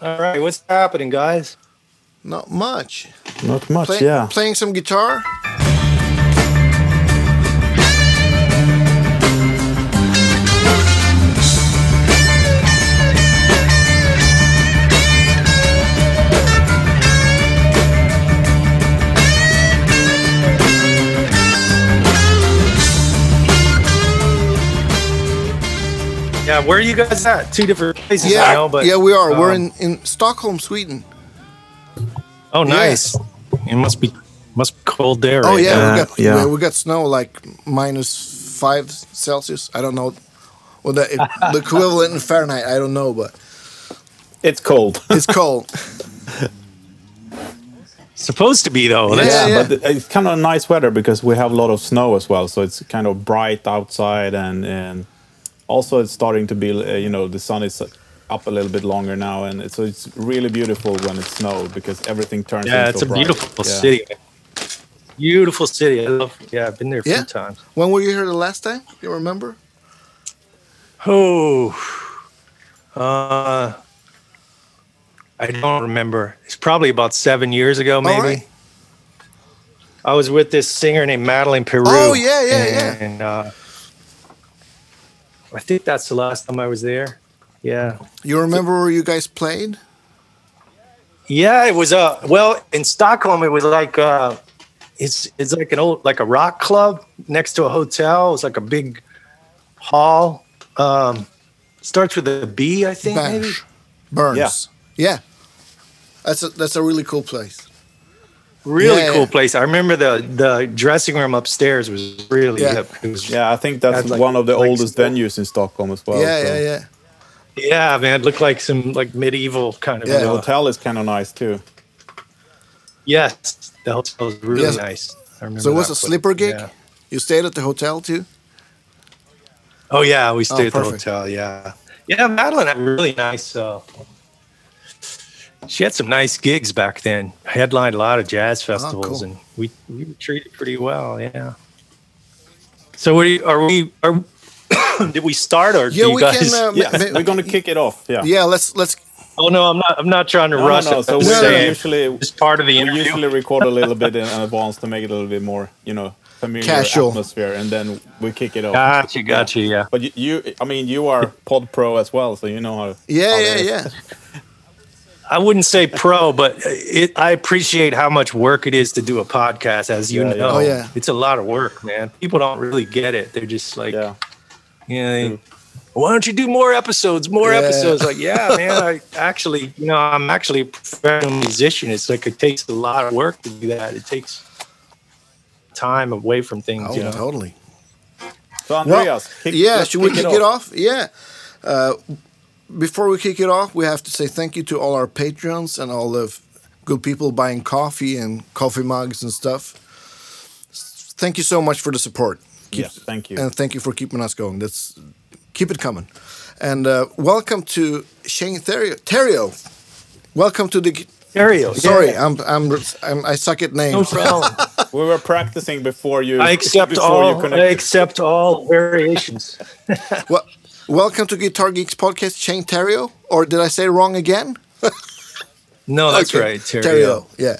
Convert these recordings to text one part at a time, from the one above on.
All right, what's happening, guys? Not much. Not much, Play- yeah. Playing some guitar. Yeah, where are you guys at? Two different places, Yeah, I know, but yeah, we are. We're um, in in Stockholm, Sweden. Oh, nice. It must be must be cold there. Oh right yeah, now. we got yeah. we, we got snow like minus five Celsius. I don't know. Well, the, the equivalent in Fahrenheit, I don't know, but It's cold. it's cold. supposed to be though. Yeah, yeah. but it's kind of nice weather because we have a lot of snow as well. So it's kind of bright outside, and and also it's starting to be, uh, you know, the sun is up a little bit longer now, and it's, so it's really beautiful when it snows because everything turns. Yeah, in it's so a bright. beautiful Yeah. city. Beautiful city. I love. Yeah, I've been there a Yeah. few times. When were you here the last time? You remember? Oh, uh, I don't remember. It's probably about seven years ago, maybe. right. I was with this singer named Madeleine Peyroux. Oh, yeah, yeah, yeah. And uh, I think that's the last time I was there. Yeah. You remember where you guys played? Yeah, it was uh well in Stockholm it was like uh it's it's like an old like a rock club next to a hotel. It was like a big hall. Um starts with a B, I think maybe. Berns. Yeah. Yeah. That's a that's a really cool place. Really Yeah, cool yeah. place. I remember the the dressing room upstairs was really Yeah. hip. Was, Yeah, I think that's Had, like- one of the like oldest still- venues in Stockholm as well. yeah, so- yeah, yeah. yeah, man, it looked like some like medieval kind of Yeah. The hotel is kind of nice too. Yes, the hotel was really Yes. nice. I remember So it was that a place. sleeper gig? Yeah. You stayed at the hotel too? Oh yeah, we stayed at the hotel. Yeah, yeah. Madeleine had really nice. Uh, she had some nice gigs back then. Headlined a lot of jazz festivals, Oh, cool. and we we were treated pretty well. Yeah. So what are, we? Are did we start or Yeah, do you we guys? can. Uh, ma- ma- we're gonna kick it off. Yeah. yeah, let's let's. oh no, I'm not. I'm not trying to No, no, rush. no. it. So we just No, no, usually it's part of the we interview. usually record a little bit in advance to make it a little bit more, you know, familiar Casual. atmosphere, and then we kick it off. Gotcha, gotcha. Yeah. But you, you, I mean, you are Pod Pro as well, so you know how. Yeah, how yeah, yeah. I wouldn't say pro, but it, I appreciate how much work it is to do a podcast. As you Yeah, yeah. know, Oh, yeah. it's a lot of work, man. People don't really get it. They're just like, Yeah. you know, they- why don't you do more episodes? More Yeah. episodes. Like, yeah, man. I actually, you know, I'm actually a professional musician. It's like it takes a lot of work to do that. It takes time away from things. Oh, you know. totally. So Andreas, kick, yeah, let's should we kick kick it off? Yeah. Uh, before we kick it off, we have to say thank you to all our patrons and all the good people buying coffee and coffee mugs and stuff. Thank you so much for the support. Keep- Yes, thank you. And thank you for keeping us going. That's keep it coming. And uh, welcome to Shane Theriot. Terrio. Welcome to the. g- Stereo. Sorry, yeah. I'm, I'm I'm I suck at no names. problem. We were practicing before you. I accept before all. You I accept all variations. well, welcome to Guitar Geeks podcast, Shane Theriot. Or did I say wrong again? No, that's Okay, right. Terrio. Terrio. Yeah.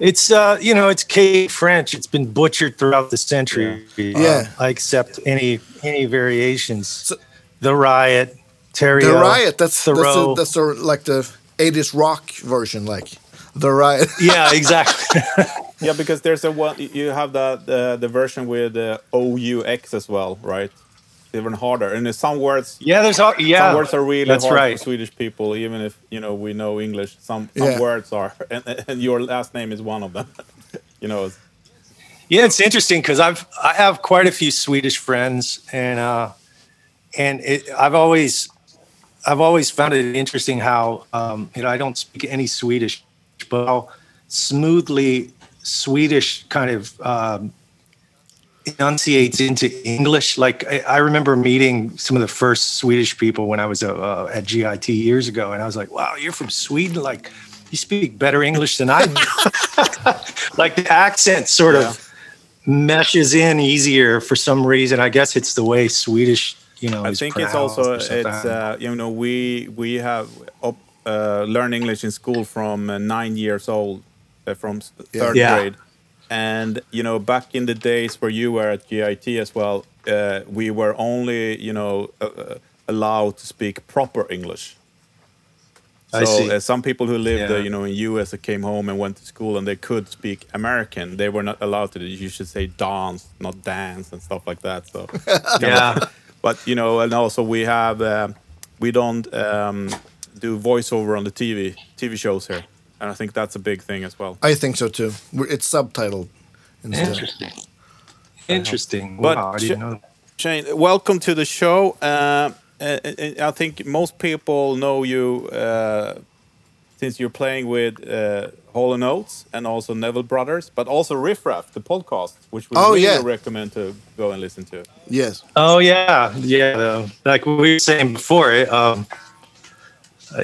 It's uh, you know, it's Cape French. It's been butchered throughout the century. Yeah. Uh, I accept any any variations. the riot, Terrio, The Riot. That's that's, a, that's a, like the 80s rock version, like the Riot. yeah, exactly. Yeah, because there's a one. You have the the, the version with uh, OUX as well, right? Even harder, and some words. yeah, there's all, yeah. Some words are really that's hard right. for Swedish people, even if you know we know English. Some some Yeah. words are, and, and your last name is one of them. you know, Yeah, it's interesting because I've I have quite a few Swedish friends, and uh, and it, I've always I've always found it interesting how um, you know I don't speak any Swedish, but how smoothly Swedish kind of um, enunciates into English. Like I, I remember meeting some of the first Swedish people when I was uh, uh, at GIT years ago, and I was like, "Wow, you're from Sweden! Like you speak better English than I do." like the accent sort Yeah. of meshes in easier for some reason. I guess it's the way Swedish, you know. I is think it's also it's uh, you know we we have op- uh, learn English in school from uh, nine years old, uh, from s- Yeah. third Yeah. grade. And you know, back in the days where you were at GIT as well, uh, we were only you know uh, uh, allowed to speak proper English. So I see. Uh, some people who lived, uh, Yeah. you know, in US that came home and went to school and they could speak American, they were not allowed to. You should say dance, not dance, and stuff like that. So, Yeah. but you know, and also we have uh, we don't um, do voiceover on the TV TV shows here, and I think that's a big thing as well. I think so too. It's subtitled instead. Interesting. Interesting. But wow, I sh- didn't know. that. Shane, welcome to the show. Uh, uh, uh, I think most people know you uh, since you're playing with uh, Hall and Oates and also Neville Brothers, but also Riff Raff, the podcast, which we Oh, really yeah. recommend to go and listen to. Yes. Oh yeah, yeah. the- like we were saying before, um,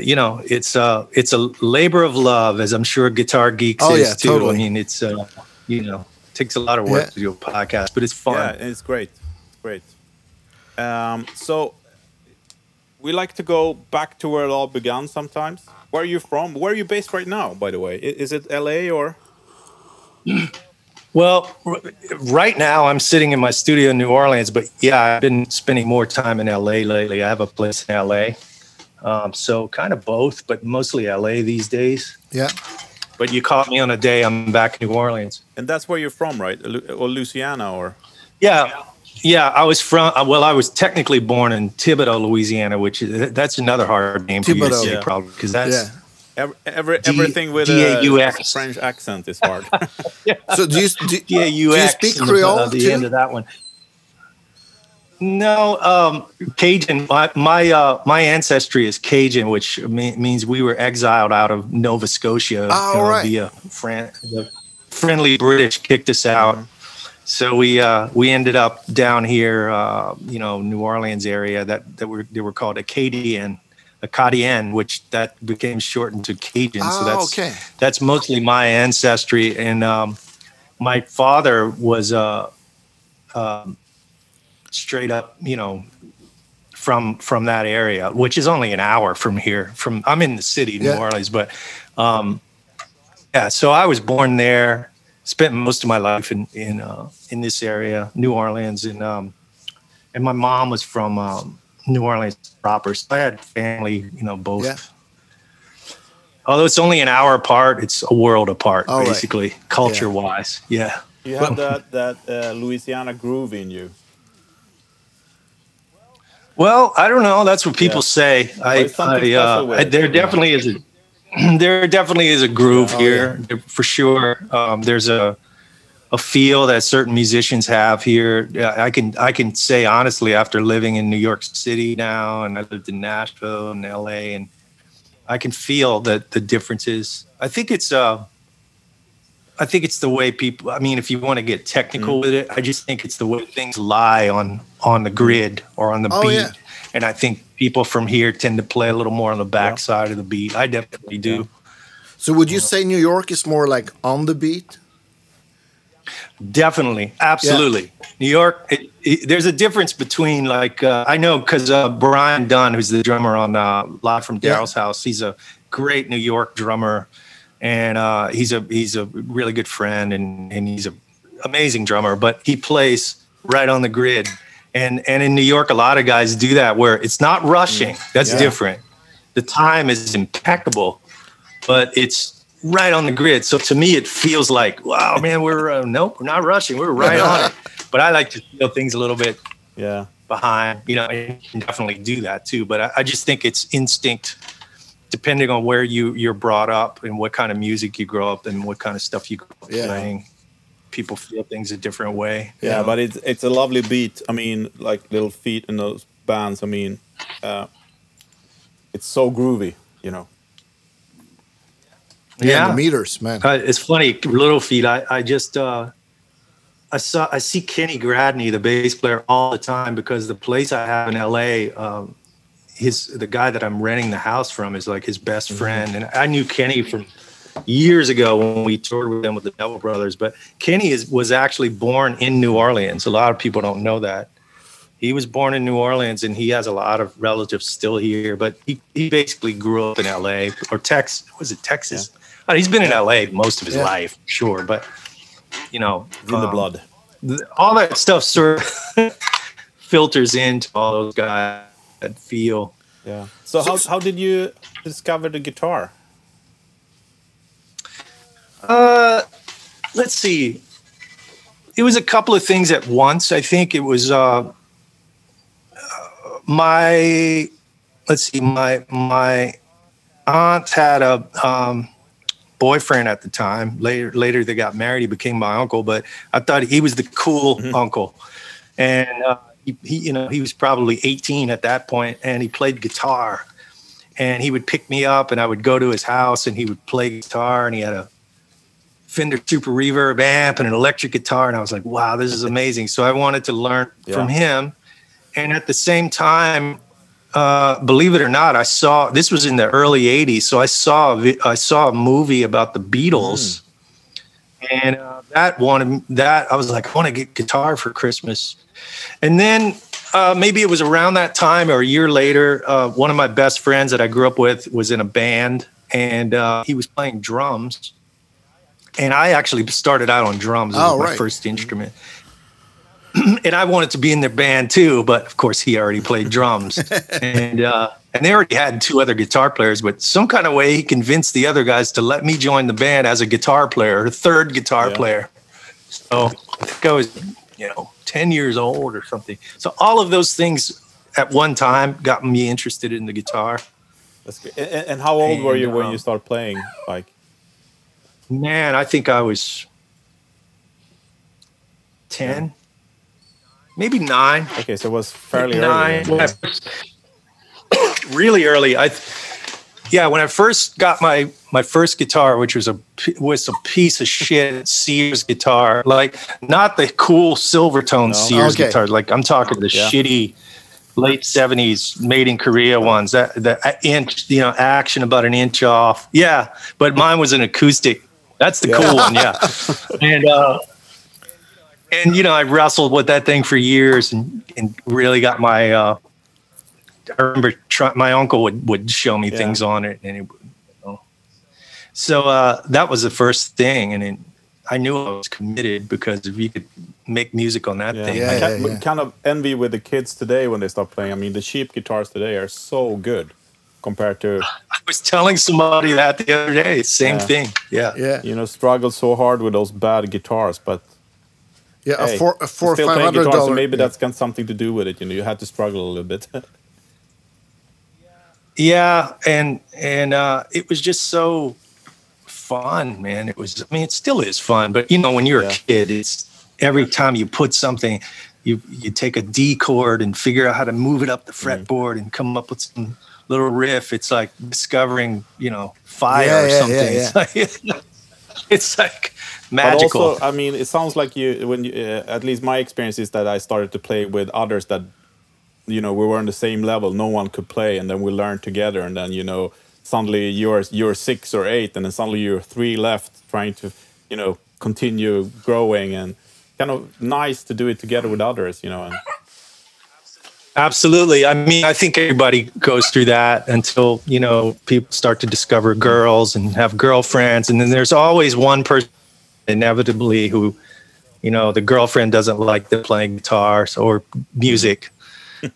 you know, it's uh, it's a labor of love, as I'm sure Guitar Geeks Oh, is yeah, too. totally. I mean, it's uh, you know, takes a lot of work Yeah. to do a podcast, but it's fun. Yeah, it's great. It's great. Um, so we like to go back to where it all began sometimes. Where are you from? Where are you based right now, by the way? Is it LA or? Well, right now I'm sitting in my studio in New Orleans, but yeah, I've been spending more time in LA lately. I have a place in LA. Um, so kind of both, but mostly LA these days. Yeah. But you caught me on a day I'm back in New Orleans. And that's where you're from, right? Lu- Or Louisiana or? Yeah. Yeah, I was from. uh, Well, I was technically born in Thibodaux, Louisiana, which is that's another hard name for you to say, Yeah. probably because that's Yeah. Every, every, D- everything with a D-A-U-X. French accent is hard. yeah. So do you do, do you speak Creole uh, the too? end of that one. No, um, Cajun. My my, uh, my ancestry is Cajun, which me- means we were exiled out of Nova Scotia Oh, right. via Fran- the friendly British kicked us out. So we uh, we ended up down here, uh, you know, New Orleans area that that were they were called Acadian, Acadian, which that became shortened to Cajun. so Ah, that's okay. that's mostly my ancestry and um, my father was uh, um, straight up you know from from that area which is only an hour from here from i'm in the city new Yeah. orleans but um, yeah so i was born there spent most of my life in in uh, in this area new orleans and um, and my mom was from um, new orleans proper so i had family you know both Yeah. Although it's only an hour apart, it's a world apart, All right. basically, culture wise. Yeah. you have that that uh, Louisiana groove in you. Well, I don't know. That's what people Yeah. say. I, I, uh, I- there Yeah. definitely is a there definitely is a groove Oh, here for sure. Um, there's a a feel that certain musicians have here. I can I can say honestly, after living in New York City now, and I lived in Nashville and L.A., and I can feel that the differences. I think it's uh, I think it's the way people. I mean, if you want to get technical Mm. with it, I just think it's the way things lie on on the grid or on the Oh, beat. yeah. And I think people from here tend to play a little more on the backside of the beat. I definitely do. So would you say New York is more like on the beat? Definitely, absolutely. New York. It, it, there's a difference between like uh, I know because uh, Brian Dunne, who's the drummer on uh, Live from Yeah. Daryl's House, he's a great New York drummer, and uh, he's a he's a really good friend, and and he's a amazing drummer. But he plays right on the grid, and and in New York, a lot of guys do that where it's not rushing. That's Yeah. different. The time is impeccable, but it's right on the grid. So to me, it feels like, wow, man, we're uh, nope, we're not rushing. We're right on it. But I like to feel things a little bit Yeah. behind. You know, I can definitely do that too. But I, I just think it's instinct, depending on where you you're brought up and what kind of music you grow up and what kind of stuff you grow up Yeah. playing. People feel things a different way. Yeah, know? but it's it's a lovely beat. I mean, like Little Feat in those bands. I mean, uh, it's so groovy, you know. Yeah, the meters, man. Uh, it's funny, Little Feat. I, I just uh, I saw I see Kenny Gradney, the bass player, all the time because the place I have in LA, um, his the guy that I'm renting the house from is like his best Mm-hmm. friend, and I knew Kenny from years ago when we toured with them with the Neville Brothers. But Kenny is was actually born in New Orleans. A lot of people don't know that. he was born in New Orleans and he has a lot of relatives still here, but he, he basically grew up in LA or Texas. Was it Texas? Uh, he's been in LA most of his Yeah. life, sure, but you know, in the um, blood. th- all that stuff sort of filters into all those guys that feel. Yeah. So how how did you discover the guitar? Uh, let's see. It was a couple of things at once. I think it was uh, my. Let's see. My my aunt had a um, boyfriend at the time. Later later they got married. He became my uncle, but I thought he was the cool uncle, and uh, he, he you know he was probably 18 at that point, and he played guitar. And he would pick me up, and I would go to his house, and he would play guitar, and he had a Fender Super Reverb amp and an electric guitar, and I was like, "Wow, this is amazing!" So I wanted to learn Yeah. from him, and at the same time, uh, believe it or not, I saw this was in the early '80s. So I saw I saw a movie about the Beatles, and uh, that wanted that I was like, I want to get guitar for Christmas, and then. Uh, maybe it was around that time or a year later. Uh, one of my best friends that I grew up with was in a band, and uh, he was playing drums and I actually started out on drums. Oh, my right. first instrument. and I wanted to be in their band too, but of course he already played drums. and uh, and they already had two other guitar players, but some kind of way he convinced the other guys to let me join the band as a guitar player, a third guitar Yeah. player. So I think I was, you know, 10 years old or something. So all of those things at one time got me interested in the guitar. That's good. And, and how old were you when um, you started playing? Like Man, I think I was 10, maybe nine. okay, so it was fairly nine. early. First- really early. I, yeah, when I first got my my first guitar, which was a p- was a piece of shit Sears guitar, like not the cool Silvertone No. Sears Okay. guitar. Like I'm talking the Yeah. shitty late '70s made in Korea ones. That the inch, you know, action about an inch off. Yeah, but mine was an acoustic. That's the cool one. Yeah, and. uh and you know, I wrestled with that thing for years, and and really got my. Uh, I remember try, my uncle would would show me Yeah. things on it, and it, would, you know. so uh, that was the first thing, and it, I knew I was committed because if you could make music on that Yeah, thing, Yeah, I yeah, kind, yeah. kind of envy with the kids today when they start playing. I mean, the cheap guitars today are so good compared to I was telling somebody that the other day. Same Yeah. thing. Yeah. Yeah, you know struggle so hard with those bad guitars, but yeah. hey, a four, a four, still five play hundred guitar, so dollar. maybe that's got something to do with it. You know, you had to struggle a little bit. Yeah, and and uh, it was just so fun, man. It was. I mean, it still is fun, but you know, when you're Yeah. a kid, it's every time you put something, you you take a D chord and figure out how to move it up the Mm-hmm. fretboard and come up with some little riff. It's like discovering, you know, fire Yeah, or yeah, something. It's like it's like But also, I mean, it sounds like you. When you, uh, at least my experience is that I started to play with others that, you know, we were on the same level. No one could play, and then we learned together. And then you know, suddenly you're you're six or eight, and then suddenly you're three left, trying to, you know, continue growing and kind of nice to do it together with others. You know, and Absolutely. I mean, I think everybody goes through that until, you know, people start to discover girls and have girlfriends. And then there's always one person inevitably who, you know, the girlfriend doesn't like the playing guitars or music.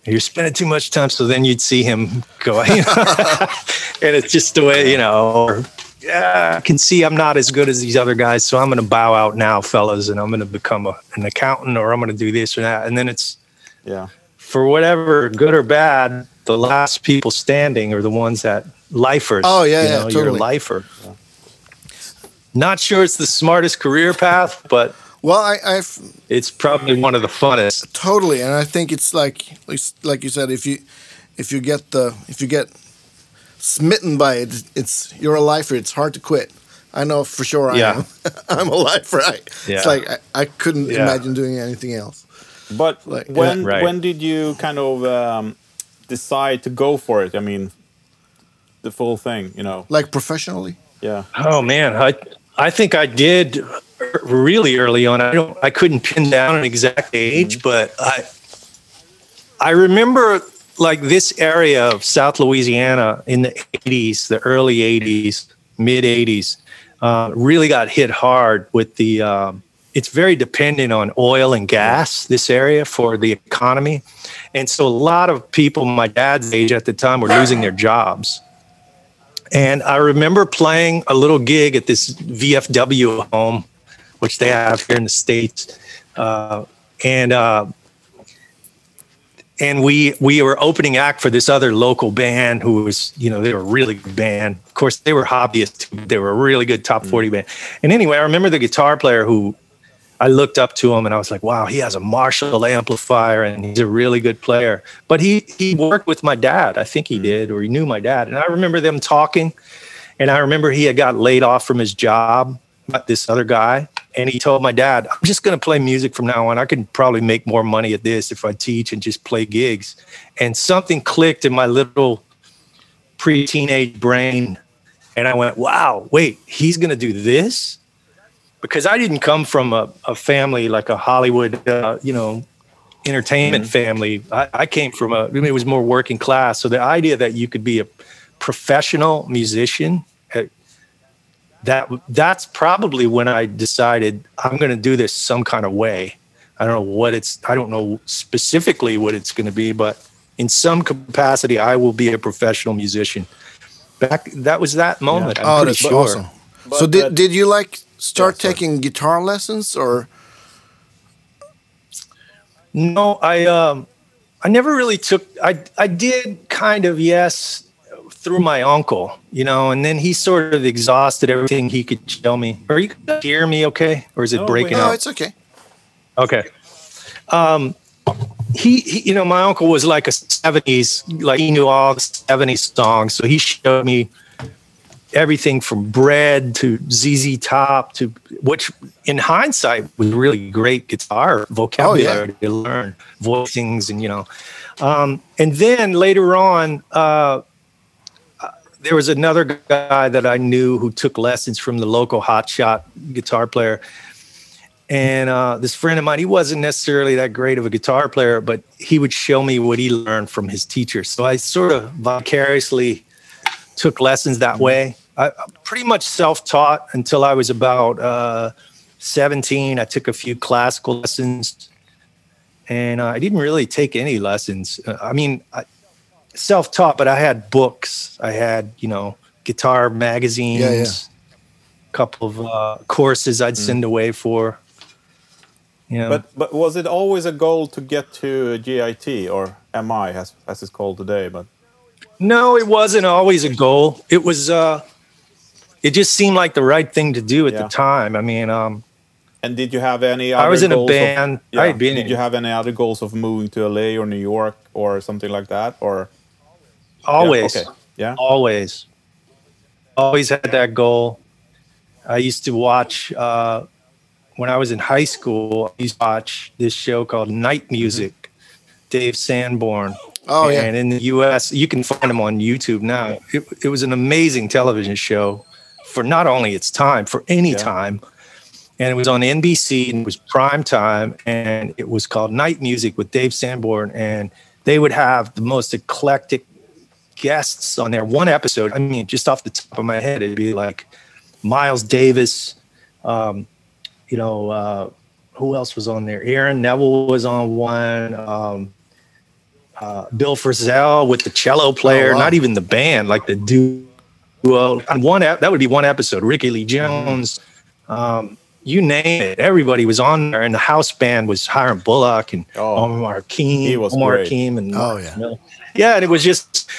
You're spending too much time. So then you'd see him go, you know, and it's just the way, you know, or, yeah, I can see I'm not as good as these other guys. So I'm going to bow out now, fellas, and I'm going to become a, an accountant or I'm going to do this or that. And then it's, yeah, for whatever good or bad, the last people standing are the ones that lifers. Oh, yeah, you yeah, know, You're a totally. lifer. Not sure it's the smartest career path, but Well, I, I've it's probably one of the funnest. totally, and I think it's like like you said, if you if you get the if you get smitten by it, it's you're a lifer. It's hard to quit. I know for sure. I Yeah. am. I'm a lifer. I, Yeah. It's like I, I couldn't Yeah. imagine doing anything else. But Like, when yeah. Right. when did you kind of um, decide to go for it? I mean, the full thing. You know, Like professionally. yeah. Oh man, I I think I did really early on. I don't I couldn't pin down an exact age, but I I remember like this area of South Louisiana in the 80s, the early 80s, mid 80s, uh, really got hit hard with the. Um, it's very dependent on oil and gas. This area for the economy, and so a lot of people my dad's age at the time were losing their jobs. And I remember playing a little gig at this VFW home, which they have here in the states, uh, and uh, and we we were opening act for this other local band who was you know they were a really good band of course they were hobbyists they were a really good top mm. 40 band and anyway i remember the guitar player who i looked up to him and i was like wow he has a marshall amplifier and he's a really good player but he he worked with my dad i think he mm. did or he knew my dad and i remember them talking and i remember he had got laid off from his job by this other guy and he told my dad, I'm just going to play music from now on. I can probably make more money at this if I teach and just play gigs. And something clicked in my little pre teenage brain. And I went, wow, wait, he's going to do this? Because I didn't come from a, a family like a Hollywood, uh, you know, entertainment mm-hmm. family. I, I, came from a, I mean, it was more working class. So the idea that you could be a professional musician that that's probably when I decided I'm going to do this some kind of way. I don't know what it's I don't know specifically what it's going to be, but in some capacity I will be a professional musician. Back that was that moment. Yeah. oh, that's sure. awesome. But, so did did you like start yeah, taking guitar lessons or No, I um I never really took I I did kind of yes through my uncle, you know, and then he sort of exhausted everything he could show me. Are you hear me okay? Or is it no, breaking no, up? it's okay. Okay. Um, he, he, you know, my uncle was like a 70s, like he knew all the 70s songs. So he showed me everything from bread to ZZ Top to which in hindsight was really great guitar vocabulary oh, yeah. to learn voicings and you know um, and then later on uh, there was another guy that I knew who took lessons from the local hotshot guitar player. And uh, this friend of mine, he wasn't necessarily that great of a guitar player, but he would show me what he learned from his teacher. So I sort of vicariously took lessons that way. I, am pretty much self taught until I was about uh, 17. I took a few classical lessons and uh, I didn't really take any lessons. Uh, I mean, I, self-taught, but I had books. I had, you know, guitar magazines, yeah, yeah. a couple of uh, courses I'd mm. send away for. You know. But but was it always a goal to get to GIT or MI as as it's called today? But no, it wasn't always a goal. It was uh, it just seemed like the right thing to do at yeah. the time. I mean, um, and did you have any? I was in a band. Of, yeah, did in. you have any other goals of moving to LA or New York or something like that, or? Always. Yeah. Okay. yeah. Always. Always had that goal. I used to watch uh, when I was in high school. I used to watch this show called Night mm-hmm. Music. Mm-hmm. Dave Sanborn. Oh yeah. And in the U.S., you can find him on YouTube now. It, it was an amazing television show for not only its time, for any yeah. time. And it was on NBC and it was prime time. And it was called Night Music with Dave Sanborn. And they would have the most eclectic guests on there. One episode, I mean, just off the top of my head, it'd be like Miles Davis. Um, you know, uh, who else was on there? Aaron Neville was on one. Um, uh, Bill Frisell with the cello player, oh, wow. not even the band, like the duo. On one that would be one episode. Rickie Lee Jones, um, you name it. Everybody was on there, and the house band was Hiram Bullock and oh, Omar Hakim, Omar Hakim, and oh yeah, yeah, and it was just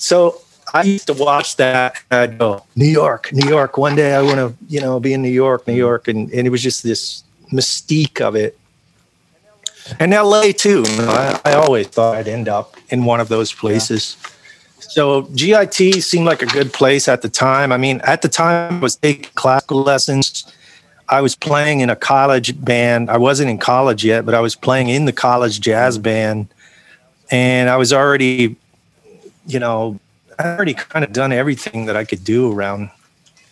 so I used to watch that. I'd go, New York, New York. One day I want to, you know, be in New York, New York. And, and it was just this mystique of it. And LA too. You know, I, I, always thought I'd end up in one of those places. Yeah. So GIT seemed like a good place at the time. I mean, at the time I was taking classical lessons. I was playing in a college band. I wasn't in college yet, but I was playing in the college jazz band. And I was already you know, I already kind of done everything that I could do around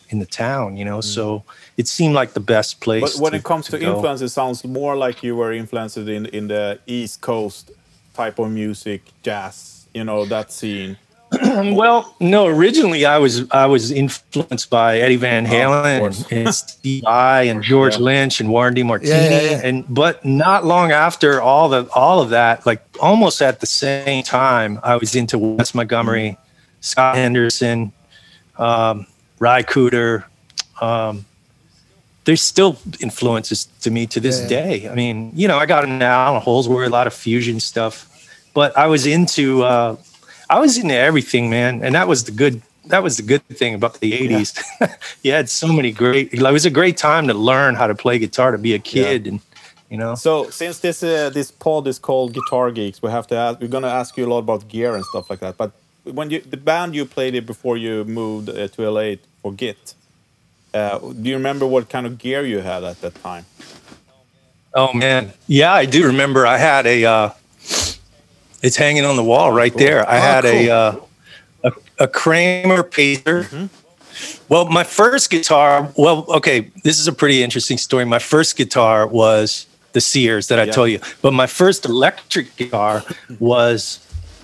in the town, you know. Mm. So it seemed like the best place. But when to, it comes to, to influence, it sounds more like you were influenced in in the East Coast type of music, jazz, you know, that scene? well, no. Originally, I was I was influenced by Eddie Van Oh, Halen course. and, Steve Vai and George Yeah. Lynch and Warren DeMartini, Yeah, yeah, yeah. and but not long after all the all of that, like almost at the same time, I was into Wes Montgomery, Scott Henderson, um, Ry Cooder. Um, there's still influences to me to this day. I mean, you know, I got into Allan Holdsworth, a lot of fusion stuff, but I was into uh, I was into everything, man, and that was the good. That was the good thing about the '80s. you had so many great. It was a great time to learn how to play guitar, to be a kid, and you know. So since this uh, this pod is called Guitar Geeks, we have to ask. We're gonna ask you a lot about gear and stuff like that. But when you the band you played it before you moved uh, to LA for Git, uh, do you remember what kind of gear you had at that time? Oh man, yeah, I do remember. I had a. It's hanging on the wall right there. I Oh, had a, cool. uh, a a Kramer Pacer. Mm-hmm. Well, my first guitar. Well, okay, this is a pretty interesting story. My first guitar was the Sears that I Yeah. told you, but my first electric guitar was,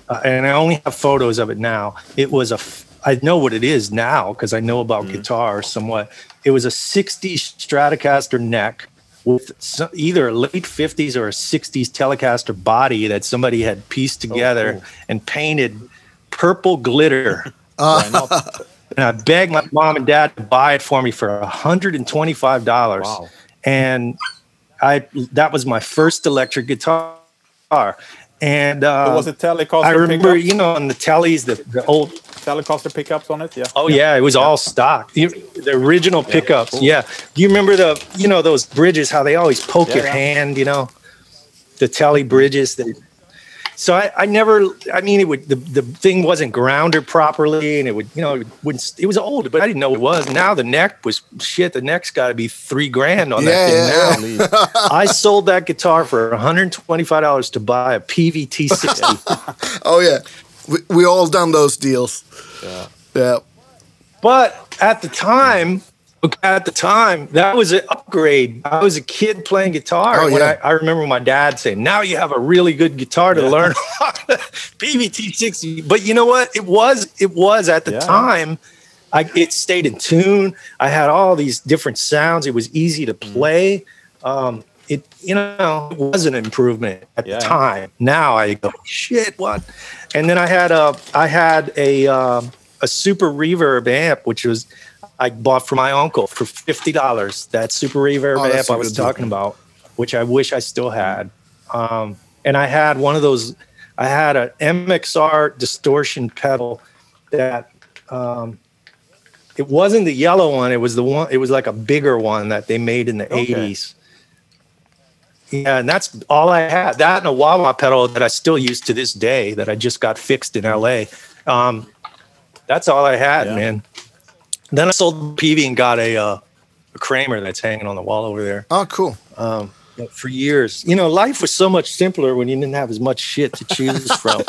uh, and I only have photos of it now. It was a. f- I know what it is now because I know about Mm-hmm. guitar somewhat. It was a '60s Stratocaster neck with either a late 50s or a 60s Telecaster body that somebody had pieced oh, together Oh, cool. and painted purple glitter. Not? and I begged my mom and dad to buy it for me for $125. Wow. And I that was my first electric guitar. And uh, was it Telecaster I remember, pickups? you know, on the tellies, the, the old Telecaster pickups on it? Yeah. Oh yeah, it was all stock. The, the original pickups. cool. Yeah. Do you remember the you know those bridges? How they always poke Yeah, your yeah. hand? You know, the telly bridges. That. So I, I never. I mean, it would the, the thing wasn't grounded properly, and it would you know it wouldn't. It was old, but I didn't know it was. Now the neck was shit. The neck's got to be three grand on that yeah, thing yeah. now. I sold that guitar for 125 dollars to buy a Peavey T-60. Oh yeah, we we all done those deals. Yeah. Yeah. But at the time, at the time, that was an upgrade. I was a kid playing guitar. Oh, yeah. I, I remember my dad saying, "Now you have a really good guitar to learn Peavey T-60." But you know what? It was it was at the Yeah. time. I it stayed in tune. I had all these different sounds. It was easy to Mm. play. Um, it you know it was an improvement at Yeah. the time. Now I go shit what, and then I had a I had a um, a super reverb amp which was I bought for my uncle for fifty dollars. That super reverb Oh, amp I was good deal. talking about, which I wish I still had. Um, and I had one of those. I had an MXR distortion pedal that um, it wasn't the yellow one. It was the one. It was like a bigger one that they made in the Okay. eighties. Yeah, and that's all I had. That and a wah wah pedal that I still use to this day that I just got fixed in LA. Um, that's all I had, Yeah. man. Then I sold Peavey and got a, uh, a Kramer that's hanging on the wall over there Oh, cool. um, for years. You know, life was so much simpler when you didn't have as much shit to choose from.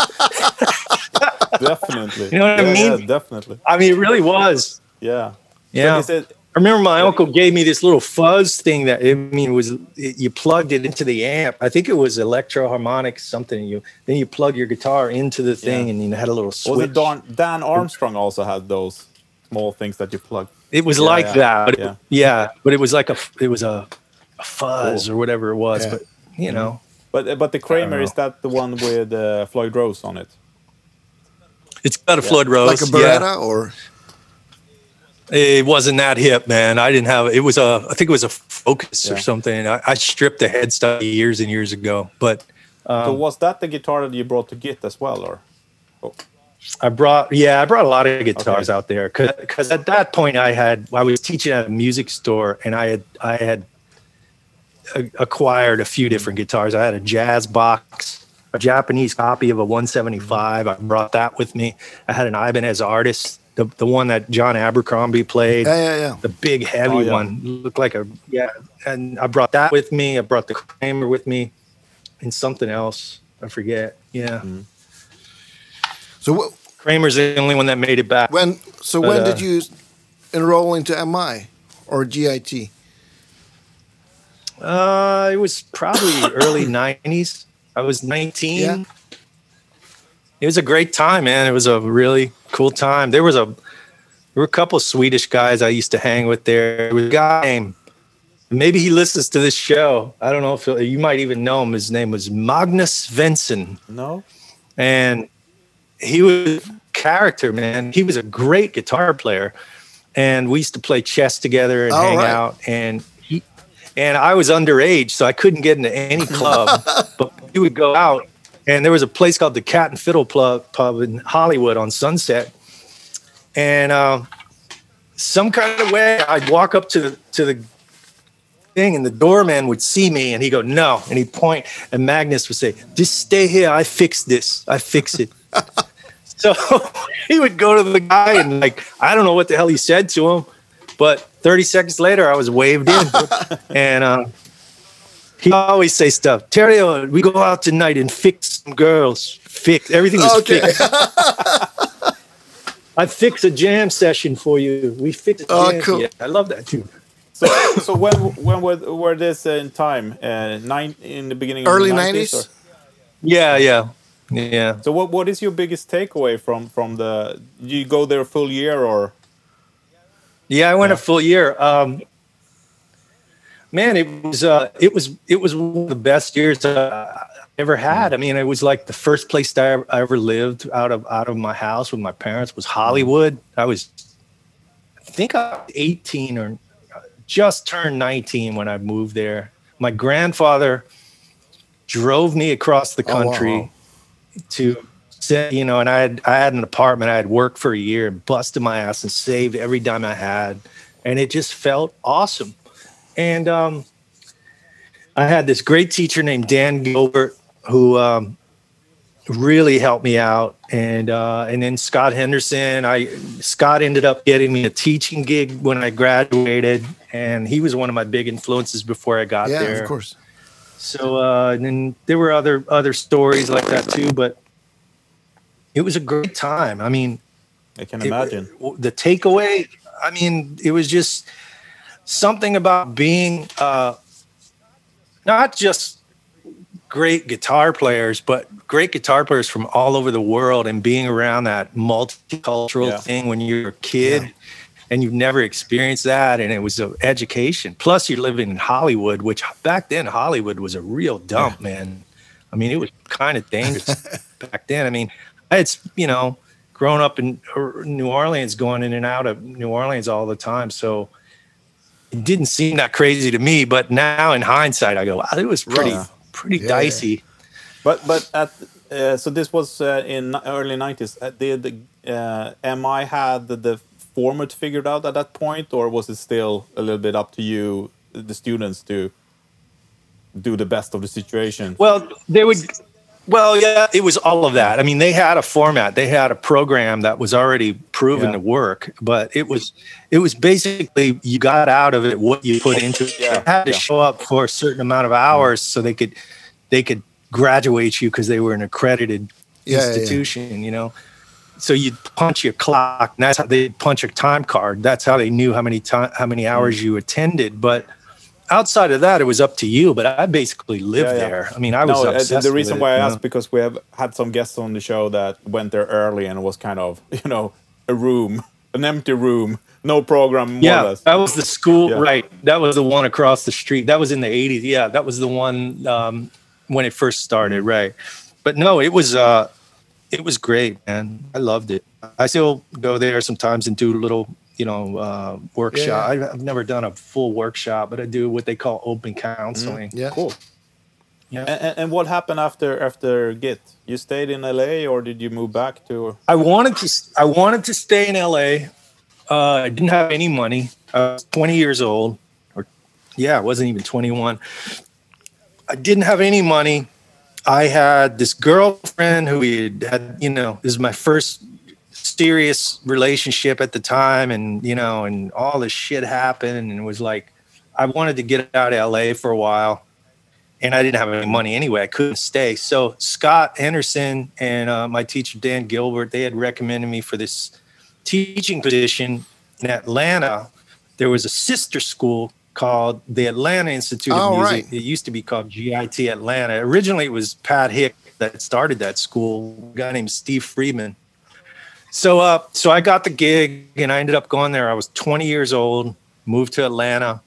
Definitely. You know what I mean? Yeah, definitely. I mean, it really was. Yeah. Yeah. So is I remember my uncle gave me this little fuzz thing that I mean it was it, you plugged it into the amp. I think it was Electro-Harmonix something. You then you plug your guitar into the thing Yeah. and you know, had a little switch. was it Dan, Dan Armstrong also had those small things that you plug? It was Yeah, like yeah, that, but it- yeah. yeah. but it was like a it was a, a fuzz Cool. or whatever it was. Yeah. But you know, But but the Kramer is that the one with uh, Floyd Rose on it? it's got a Floyd Rose. Like a yeah. Baretta or It wasn't that hip, man. I didn't have it. Was a I think it was a Focus or something. I, I stripped the headstock years and years ago, but Um, so was that the guitar that you brought to Git as well, or? I brought yeah, I brought a lot of guitars Okay. out there because at that point I had I was teaching at a music store and I had I had a- acquired a few different guitars. I had a jazz box, a Japanese copy of a 175. I brought that with me. I had an Ibanez Artist, the the one that John Abercrombie played yeah, yeah, yeah. the big heavy Oh, yeah. one looked like a yeah and i brought that with me i brought the kramer with me and something else i forget yeah Mm. So wh- kramer's the only one that made it back when so But, when uh, did you enroll into MI or GIT? uh it was probably early 90s i was 19 Yeah. it was a great time, man. It was a really cool time. There was a there were a couple of Swedish guys I used to hang with there. There was a guy named maybe he listens to this show. I don't know if you might even know him. His name was Magnus Svensson. No. And he was a character, man. He was a great guitar player. And we used to play chess together and All hang right. out. And he and I was underage, so I couldn't get into any club. but we would go out and there was a place called the Cat and Fiddle Pub, pub in Hollywood on Sunset. And um, some kind of way I'd walk up to the to the thing and the doorman would see me and he'd go no and he'd point and magnus would say just stay here i fix this i fix it so he would go to the guy and like i don't know what the hell he said to him but 30 seconds later i was waved in and uh, he always say stuff terry uh, we go out tonight and fix some girls fix everything was Okay. fixed i fix a jam session for you we fix a Oh, cool. Yeah, i love that too So, so when when were, were this in time? Uh, nine in the beginning of Early the 90s? or- yeah yeah yeah So what what is your biggest takeaway from from the? Do you go there a full year or? Yeah, I went a full year. Um, man, it was uh, it was it was one of the best years uh, I ever had. I mean, it was like the first place that I ever, I ever lived out of out of my house with my parents was Hollywood. I was, I think, I was eighteen or just turned nineteen when I moved there. My grandfather drove me across the Oh, wow. To say, you know, and I had I had an apartment. I had worked for a year and busted my ass and saved every dime I had, and it just felt awesome. And um, I had this great teacher named Dan Gilbert who um, really helped me out, and uh, and then Scott Henderson. I Scott ended up getting me a teaching gig when I graduated, and he was one of my big influences before I got yeah, there. of course. So uh, and then there were other other stories like that too, but it was a great time. I mean, I can it- imagine. the takeaway. I mean, it was just something about being uh, not just great guitar players, but great guitar players from all over the world, and being around that multicultural Yeah. thing when you're a kid. Yeah. And you've never experienced that, and it was an education. Plus, you're living in Hollywood, which back then Hollywood was a real dump, man. I mean, it was kind of dangerous back then. I mean, I had, you know, grown up in New Orleans, going in and out of New Orleans all the time. So it didn't seem that crazy to me. But now in hindsight, I go, wow, it was pretty, Right. pretty Yeah, yeah. dicey. But but at uh, so this was uh, in early nineties. Uh, did the uh, MI had the, the format figured out at that point, or was it still a little bit up to you, the students, to do the best of the situation? Well, they would. Well, yeah, it was all of that. I mean, they had a format, they had a program that was already proven Yeah. to work, but it was it was basically you got out of it what you put into it. Yeah, You had to yeah. show up for a certain amount of hours so they could they could graduate you because they were an accredited Yeah, yeah, yeah. institution. You know, so you'd punch your clock. And that's how they punch your time card. That's how they knew how many time how many hours Mm. you attended, but. Outside of that, it was up to you. But I basically lived Yeah, yeah. there. I mean, I was no, obsessed. the reason why it, I asked because we have had some guests on the show that went there early and it was kind of you know a room, an empty room, no program. Yeah, less. that was the school, Yeah. right? That was the one across the street. That was in the '80s. Yeah, that was the one um, when it first started, right? But no, it was uh, it was great, man. I loved it. I still go there sometimes and do little, you know, uh, workshop. Yeah. I- I've never done a full workshop, but I do what they call open counseling. Yeah. cool. Yeah. And, and, and what happened after after Git? You stayed in LA or did you move back to? I wanted to. I wanted to stay in LA. Uh, I didn't have any money. I was 20 years old, or yeah, I wasn't even 21. I didn't have any money. I had this girlfriend who we had, you know, this is my first serious relationship at the time, and you know, and all this shit happened, and it was like, I wanted to get out of LA for a while and I didn't have any money anyway. I couldn't stay. So Scott Henderson and uh, my teacher Dan Gilbert, they had recommended me for this teaching position in Atlanta. There was a sister school called the Atlanta Institute Oh, of Music. right. It used to be called GIT Atlanta. Originally, it was Pat Hick, that started that school, a guy named Steve Friedman. So, uh, so I got the gig, and I ended up going there. I was 20 years old, moved to Atlanta,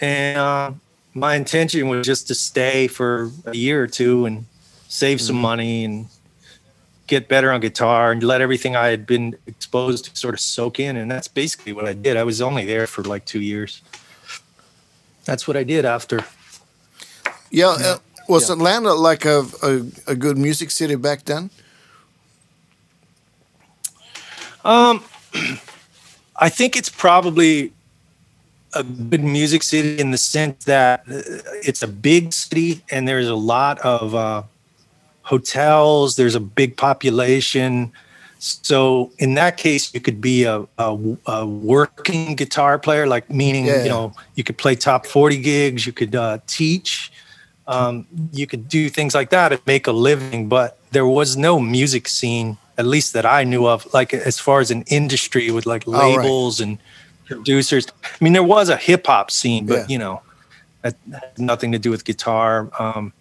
and uh, my intention was just to stay for a year or two and save some money and get better on guitar and let everything I had been exposed to sort of soak in. And that's basically what I did. I was only there for like two years. That's what I did after. Yeah, uh, was Atlanta like a, a a good music city back then? I think it's probably a good music city in the sense that uh, it's a big city and there's a lot of uh, hotels. There's a big population. So in that case, you could be a, a, a working guitar player, like meaning Yeah, you know you could play top forty gigs. You could uh, teach. Um, you could do things like that and make a living. But there was no music scene, at least that I knew of, like as far as an industry with like Oh, right. labels and producers. I mean, there was a hip hop scene, but Yeah. you know, that had nothing to do with guitar. Um,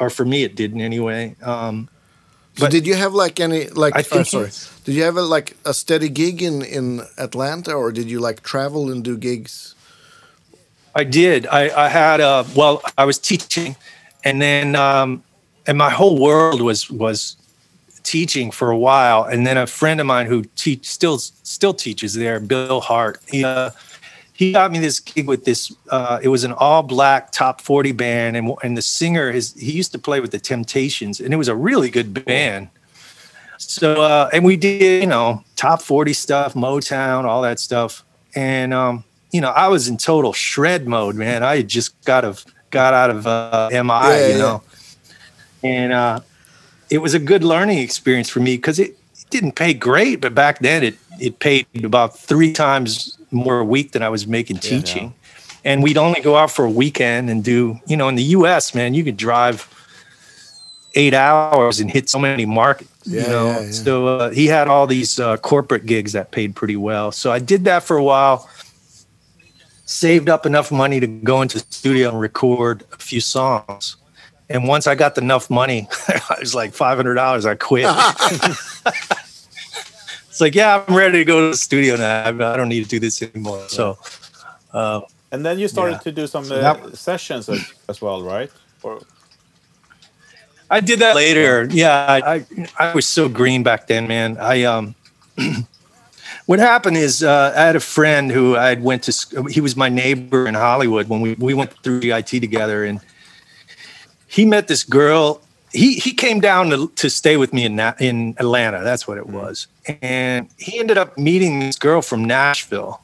or for me, it didn't anyway. Um, So But- did you have like any like? I oh, sorry. Did you have a, like a steady gig in in Atlanta, or did you like travel and do gigs? I did. I, I had a well. I was teaching, and then um, and my whole world was was teaching for a while. And then a friend of mine who teach still still teaches there, Bill Hart. He uh, he got me this gig with this. Uh, it was an all black top forty band, and and the singer is he used to play with the Temptations, and it was a really good band. So uh, and we did you know top forty stuff, Motown, all that stuff, and um, you know I was in total shred mode, man. I just got of got out of uh, MI, Yeah, you yeah. know, and uh, it was a good learning experience for me because it didn't pay great, but back then it it paid about three times more a week than I was making teaching. And we'd only go out for a weekend and do, you know, in the U.S., man, you could drive eight hours and hit so many markets. Yeah, you know, yeah, yeah. so uh, he had all these uh, corporate gigs that paid pretty well. So I did that for a while. Saved up enough money to go into the studio and record a few songs. And once I got enough money, I was like five hundred dollars. I quit. it's like, yeah, I'm ready to go to the studio now. I I don't need to do this anymore. So, uh, And then you started Yeah. to do some uh, that- sessions as, as well, right? Or I did that later. Yeah, I, I I was so green back then, man. I um, what happened is uh, I had a friend who I had went to. sc- He was my neighbor in Hollywood when we we went through the IT together, and he met this girl. He he came down to, to stay with me in in Atlanta. That's what it was, and he ended up meeting this girl from Nashville.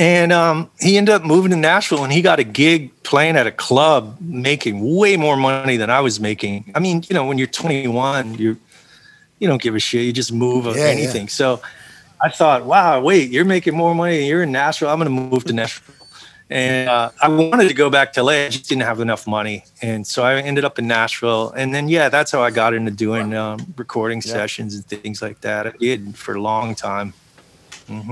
And um, he ended up moving to Nashville, and he got a gig playing at a club, making way more money than I was making. I mean, you know, when you're 21, you you don't give a shit. You just move Yeah, yeah. anything. So I thought, wow, wait, you're making more money. You're in Nashville. I'm going to move to Nashville. And uh, I wanted to go back to LA. I just didn't have enough money, and so I ended up in Nashville. And then, yeah, that's how I got into doing um, recording sessions and things like that. I did for a long time.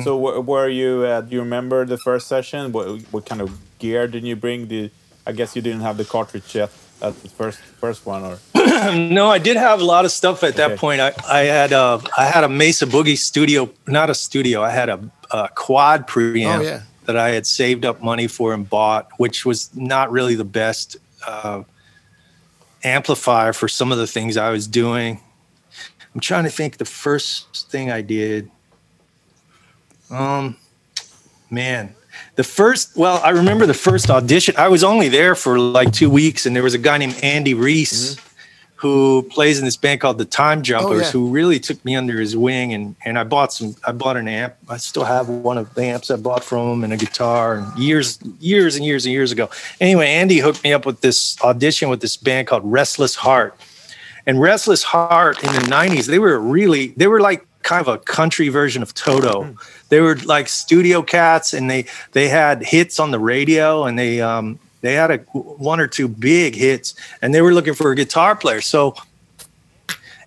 so, wh- were you? Uh, do you remember the first session? What, what kind of gear did you bring? Did I guess you didn't have the cartridge yet at the first first one, or No, I did have a lot of stuff at Okay. that point. I, I had a I had a Mesa Boogie studio, not a studio. I had a, a quad preamp Oh, yeah. That I had saved up money for and bought, which was not really the best uh, amplifier for some of the things I was doing. I'm trying to think the first thing I did. Um, man, the first, well, I remember the first audition. I was only there for like two weeks, and there was a guy named Andy Reese who plays in this band called the Time Jumpers, yeah. who really took me under his wing. And, and I bought some, I bought an amp. I still have one of the amps I bought from him and a guitar and years, years and years and years ago. Anyway, Andy hooked me up with this audition with this band called Restless Heart. And Restless Heart in the 90s, they were really, they were like kind of a country version of Toto. They were like studio cats and they they had hits on the radio and they um they had a one or two big hits and they were looking for a guitar player. So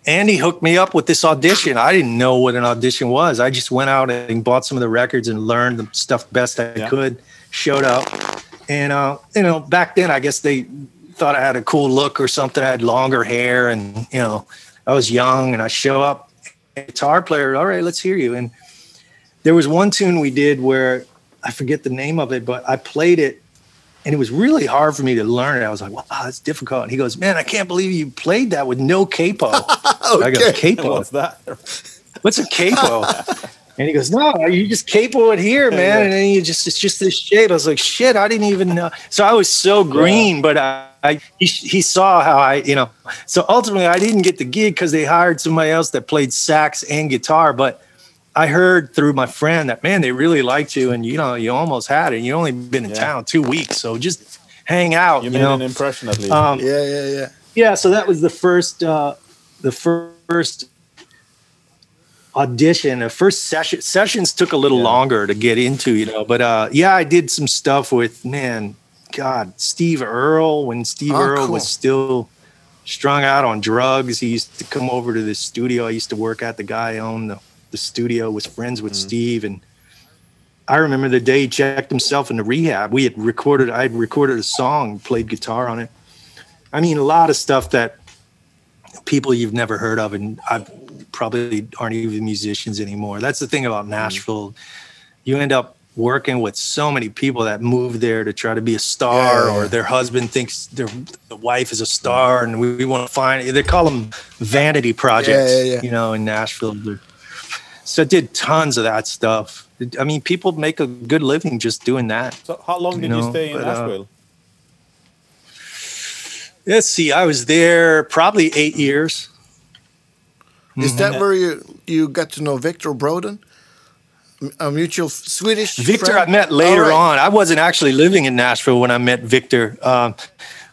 Andy hooked me up with this audition. I didn't know what an audition was. I just went out and bought some of the records and learned the stuff best I Yeah. could. Showed up, and uh, you know, back then I guess they thought I had a cool look or something. I had longer hair and, you know, I was young and I show up, guitar player, all right, let's hear you. And there was one tune we did where I forget the name of it, but I played it and it was really hard for me to learn it. I was like, wow, that's difficult. And he goes, man, I can't believe you played that with no capo. okay. I go, capo? What's that? What's a capo? and he goes, no, you just capo it here, man. And then you just, it's just this shape. I was like, shit, I didn't even know. So I was so green, yeah. but I, I he, he, saw how I, you know, so ultimately I didn't get the gig because they hired somebody else that played sax and guitar. But I heard through my friend that man, they really liked you, and you know, you almost had it. You only been in yeah. town two weeks, so just hang out. You, you made know? an impression at least. Um, yeah, yeah, yeah. Yeah, so that was the first, uh, the first audition. The first session sessions took a little yeah. longer to get into, you know. But uh, yeah, I did some stuff with man God, Steve Earle, when Steve oh, Earle cool. was still strung out on drugs, he used to come over to the studio. I used to work at the guy owned the, the studio, was friends with mm. Steve. And I remember the day he checked himself into rehab. We had recorded, I had recorded a song, played guitar on it. I mean, a lot of stuff that people you've never heard of, and I probably aren't even musicians anymore. That's the thing about mm. Nashville. You end up working with so many people that move there to try to be a star yeah, yeah. or their husband thinks their the wife is a star and we, we want to find they call them vanity projects yeah, you know in nashville so I did tons of that stuff i mean people make a good living just doing that so how long did you, know? you stay in but, nashville uh, let's see i was there probably eight years is mm-hmm. that where you you got to know victor Broden? a mutual Swedish Victor. Friend? I met later right. on. I wasn't actually living in Nashville when I met Victor. Um,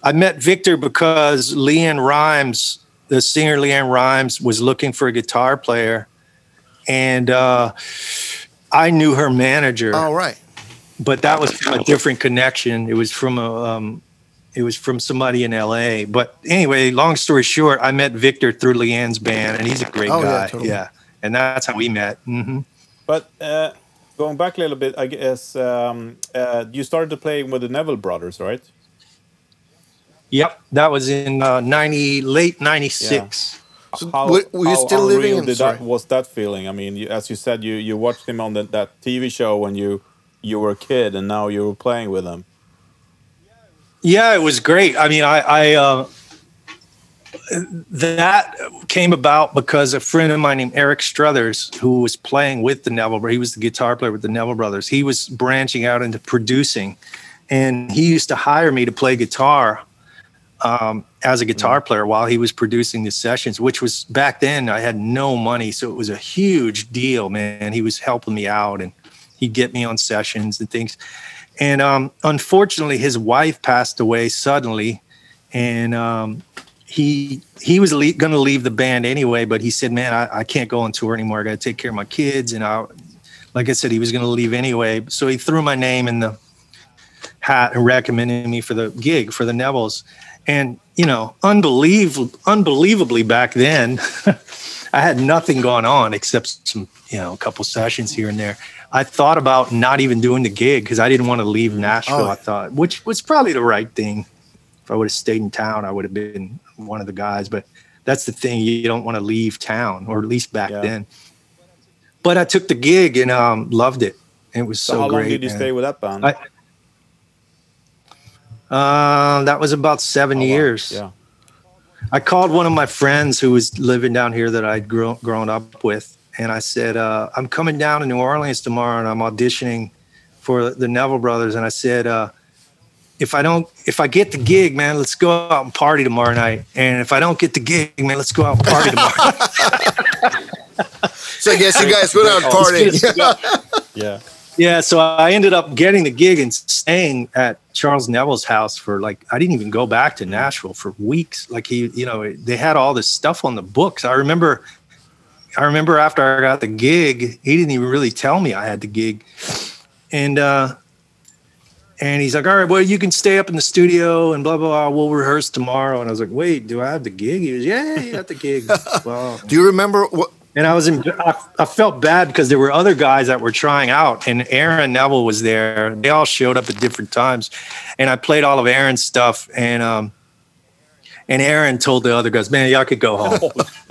I met Victor because LeAnn Rimes, the singer LeAnn Rimes, was looking for a guitar player, and uh, I knew her manager. All right, but that was from a different connection. It was from a. Um, it was from somebody in LA. But anyway, long story short, I met Victor through LeAnn's band, and he's a great oh, guy. Yeah, totally. yeah, and that's how we met. Mm-hmm. But uh, going back a little bit, I guess um, uh, you started to play with the Neville Brothers, right? Yep, that was in uh, ninety late ninety six. Yeah. So how, were, were you still living in? Did that, was that feeling? I mean, you, as you said, you you watched him on the, that TV show when you you were a kid, and now you were playing with him. Yeah, it was great. I mean, I, I uh, that came about because a friend of mine named Eric Struthers, who was playing with the Neville, he was the guitar player with the Neville Brothers. He was branching out into producing, and he used to hire me to play guitar um, as a guitar player while he was producing the sessions. Which was back then I had no money, so it was a huge deal, man. He was helping me out, and he'd get me on sessions and things. And um, unfortunately, his wife passed away suddenly, and um, he he was le- going to leave the band anyway, but he said, "Man, I, I can't go on tour anymore. I got to take care of my kids." And I, like I said, he was going to leave anyway, so he threw my name in the hat and recommended me for the gig for the Nevilles. And you know, unbelievably, unbelievably back then, I had nothing going on except some, you know, a couple sessions here and there. I thought about not even doing the gig because I didn't want to leave Nashville. Oh. I thought, which was probably the right thing. If I would have stayed in town, I would have been one of the guys. But that's the thing; you don't want to leave town, or at least back yeah. then. But I took the gig and um, loved it. It was so, so how great. How long did you stay with that band? I, uh, that was about seven oh, years. Wow. Yeah. I called one of my friends who was living down here that I'd grown grown up with, and I said, uh, "I'm coming down to New Orleans tomorrow, and I'm auditioning for the Neville Brothers." And I said, uh, if I don't, if I get the gig, man, let's go out and party tomorrow night. And if I don't get the gig, man, let's go out and party tomorrow. so I guess you guys went out partying. yeah. Yeah. So I ended up getting the gig and staying at Charles Neville's house for like, I didn't even go back to Nashville for weeks. Like he, you know, they had all this stuff on the books. I remember, I remember after I got the gig, he didn't even really tell me I had the gig. And, uh, and he's like, all right, well, you can stay up in the studio and blah, blah, blah. We'll rehearse tomorrow. And I was like, wait, do I have the gig? He was, yeah, you got the gig. well, do you remember what? And I was in, I, I, felt bad because there were other guys that were trying out and Aaron Neville was there. They all showed up at different times and I played all of Aaron's stuff. And, um, and Aaron told the other guys, "Man, y'all could go home."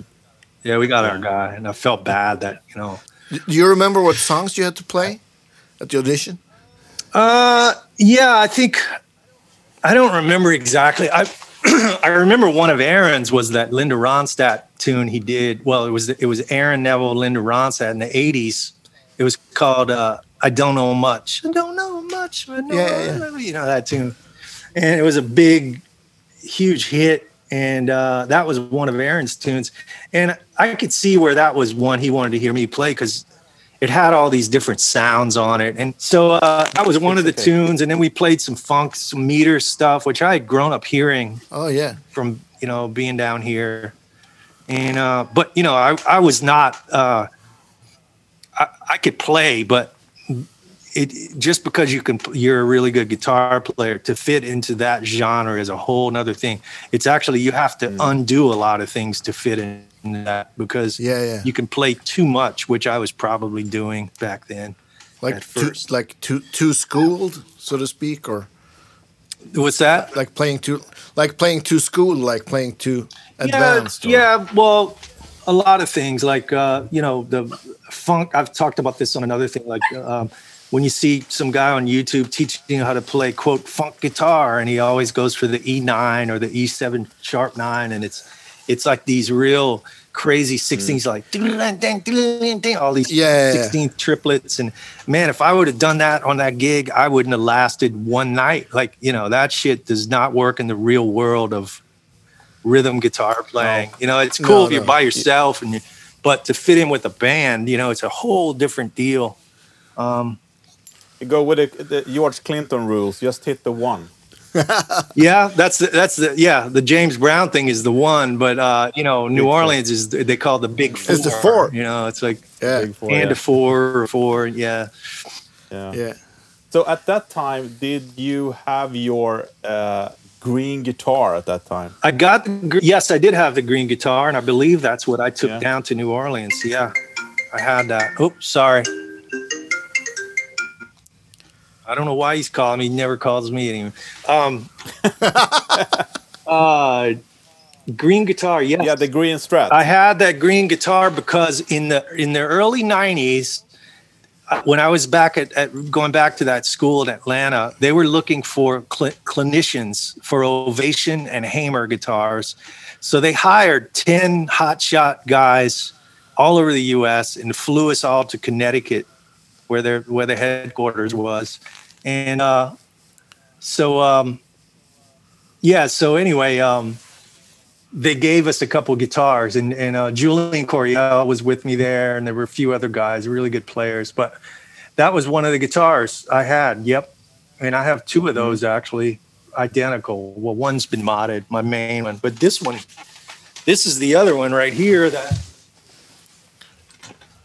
yeah, we got our guy, and I felt bad that you know. Do you remember what songs you had to play at the audition? Uh, yeah, I think I don't remember exactly. I I remember one of Aaron's was that Linda Ronstadt tune he did. Well, it was it was Aaron Neville, Linda Ronstadt in the '80s. It was called uh, "I Don't Know Much." I don't know much, but no, Yeah, yeah. you know that tune, and it was a big, huge hit. And uh, that was one of Aaron's tunes, and I could see where that was one he wanted to hear me play because it had all these different sounds on it. And so uh, that was one of the tunes. And then we played some funk, some meter stuff, which I had grown up hearing Oh yeah. from, you know, being down here. And, uh, but, you know, I, I was not, uh, I, I could play, but it just because you can, you're a really good guitar player to fit into that genre is a whole nother thing. It's actually, you have to undo a lot of things to fit in that because Yeah, yeah. you can play too much, which I was probably doing back then. Like too, first. like too too schooled, so to speak, or What's that? like playing too like playing too schooled, like playing too advanced. or- Yeah, yeah, well, a lot of things like uh, you know the funk. I've talked about this on another thing. Like um, when you see some guy on YouTube teaching you how to play quote funk guitar, and he always goes for the E9 or the E7 sharp nine, and it's it's like these real crazy 16s mm. like all these Yeah, yeah, yeah. 16 triplets and man if i would have done that on that gig i wouldn't have lasted one night like you know that shit does not work in the real world of rhythm guitar playing you know it's cool No, if you're no. by yourself and you but to fit in with a band you know it's a whole different deal um, You go with the, the George Clinton rules. Just hit the one. yeah that's the, that's the yeah the james brown thing is the one but uh you know new Big four. orleans is they call it the big four It's the four. you know it's like yeah, Big four, and yeah. a four or four yeah Yeah. yeah. So at that time, did you have your uh, green guitar at that time? I got the, gr- yes, I did have the green guitar, and I believe that's what I took Yeah. down to New Orleans. Yeah, I had that. Oops, sorry. I don't know why he's calling me. He never calls me anymore. Um, uh, green guitar. Yes, Yeah, the green Strat. I had that green guitar because in the in the early '90s, uh, when I was back at, at going back to that school in Atlanta, they were looking for cl- clinicians for Ovation and Hamer guitars. So they hired ten hotshot guys all over the U.S. and flew us all to Connecticut, where their where their headquarters was, and uh, so um, yeah. So anyway. Um, they gave us a couple guitars and, and uh, Julian Coryell was with me there and there were a few other guys, really good players. But that was one of the guitars I had. Yep. And I have two of those actually identical. Well, one's been modded, my main one, but this one, this is the other one right here that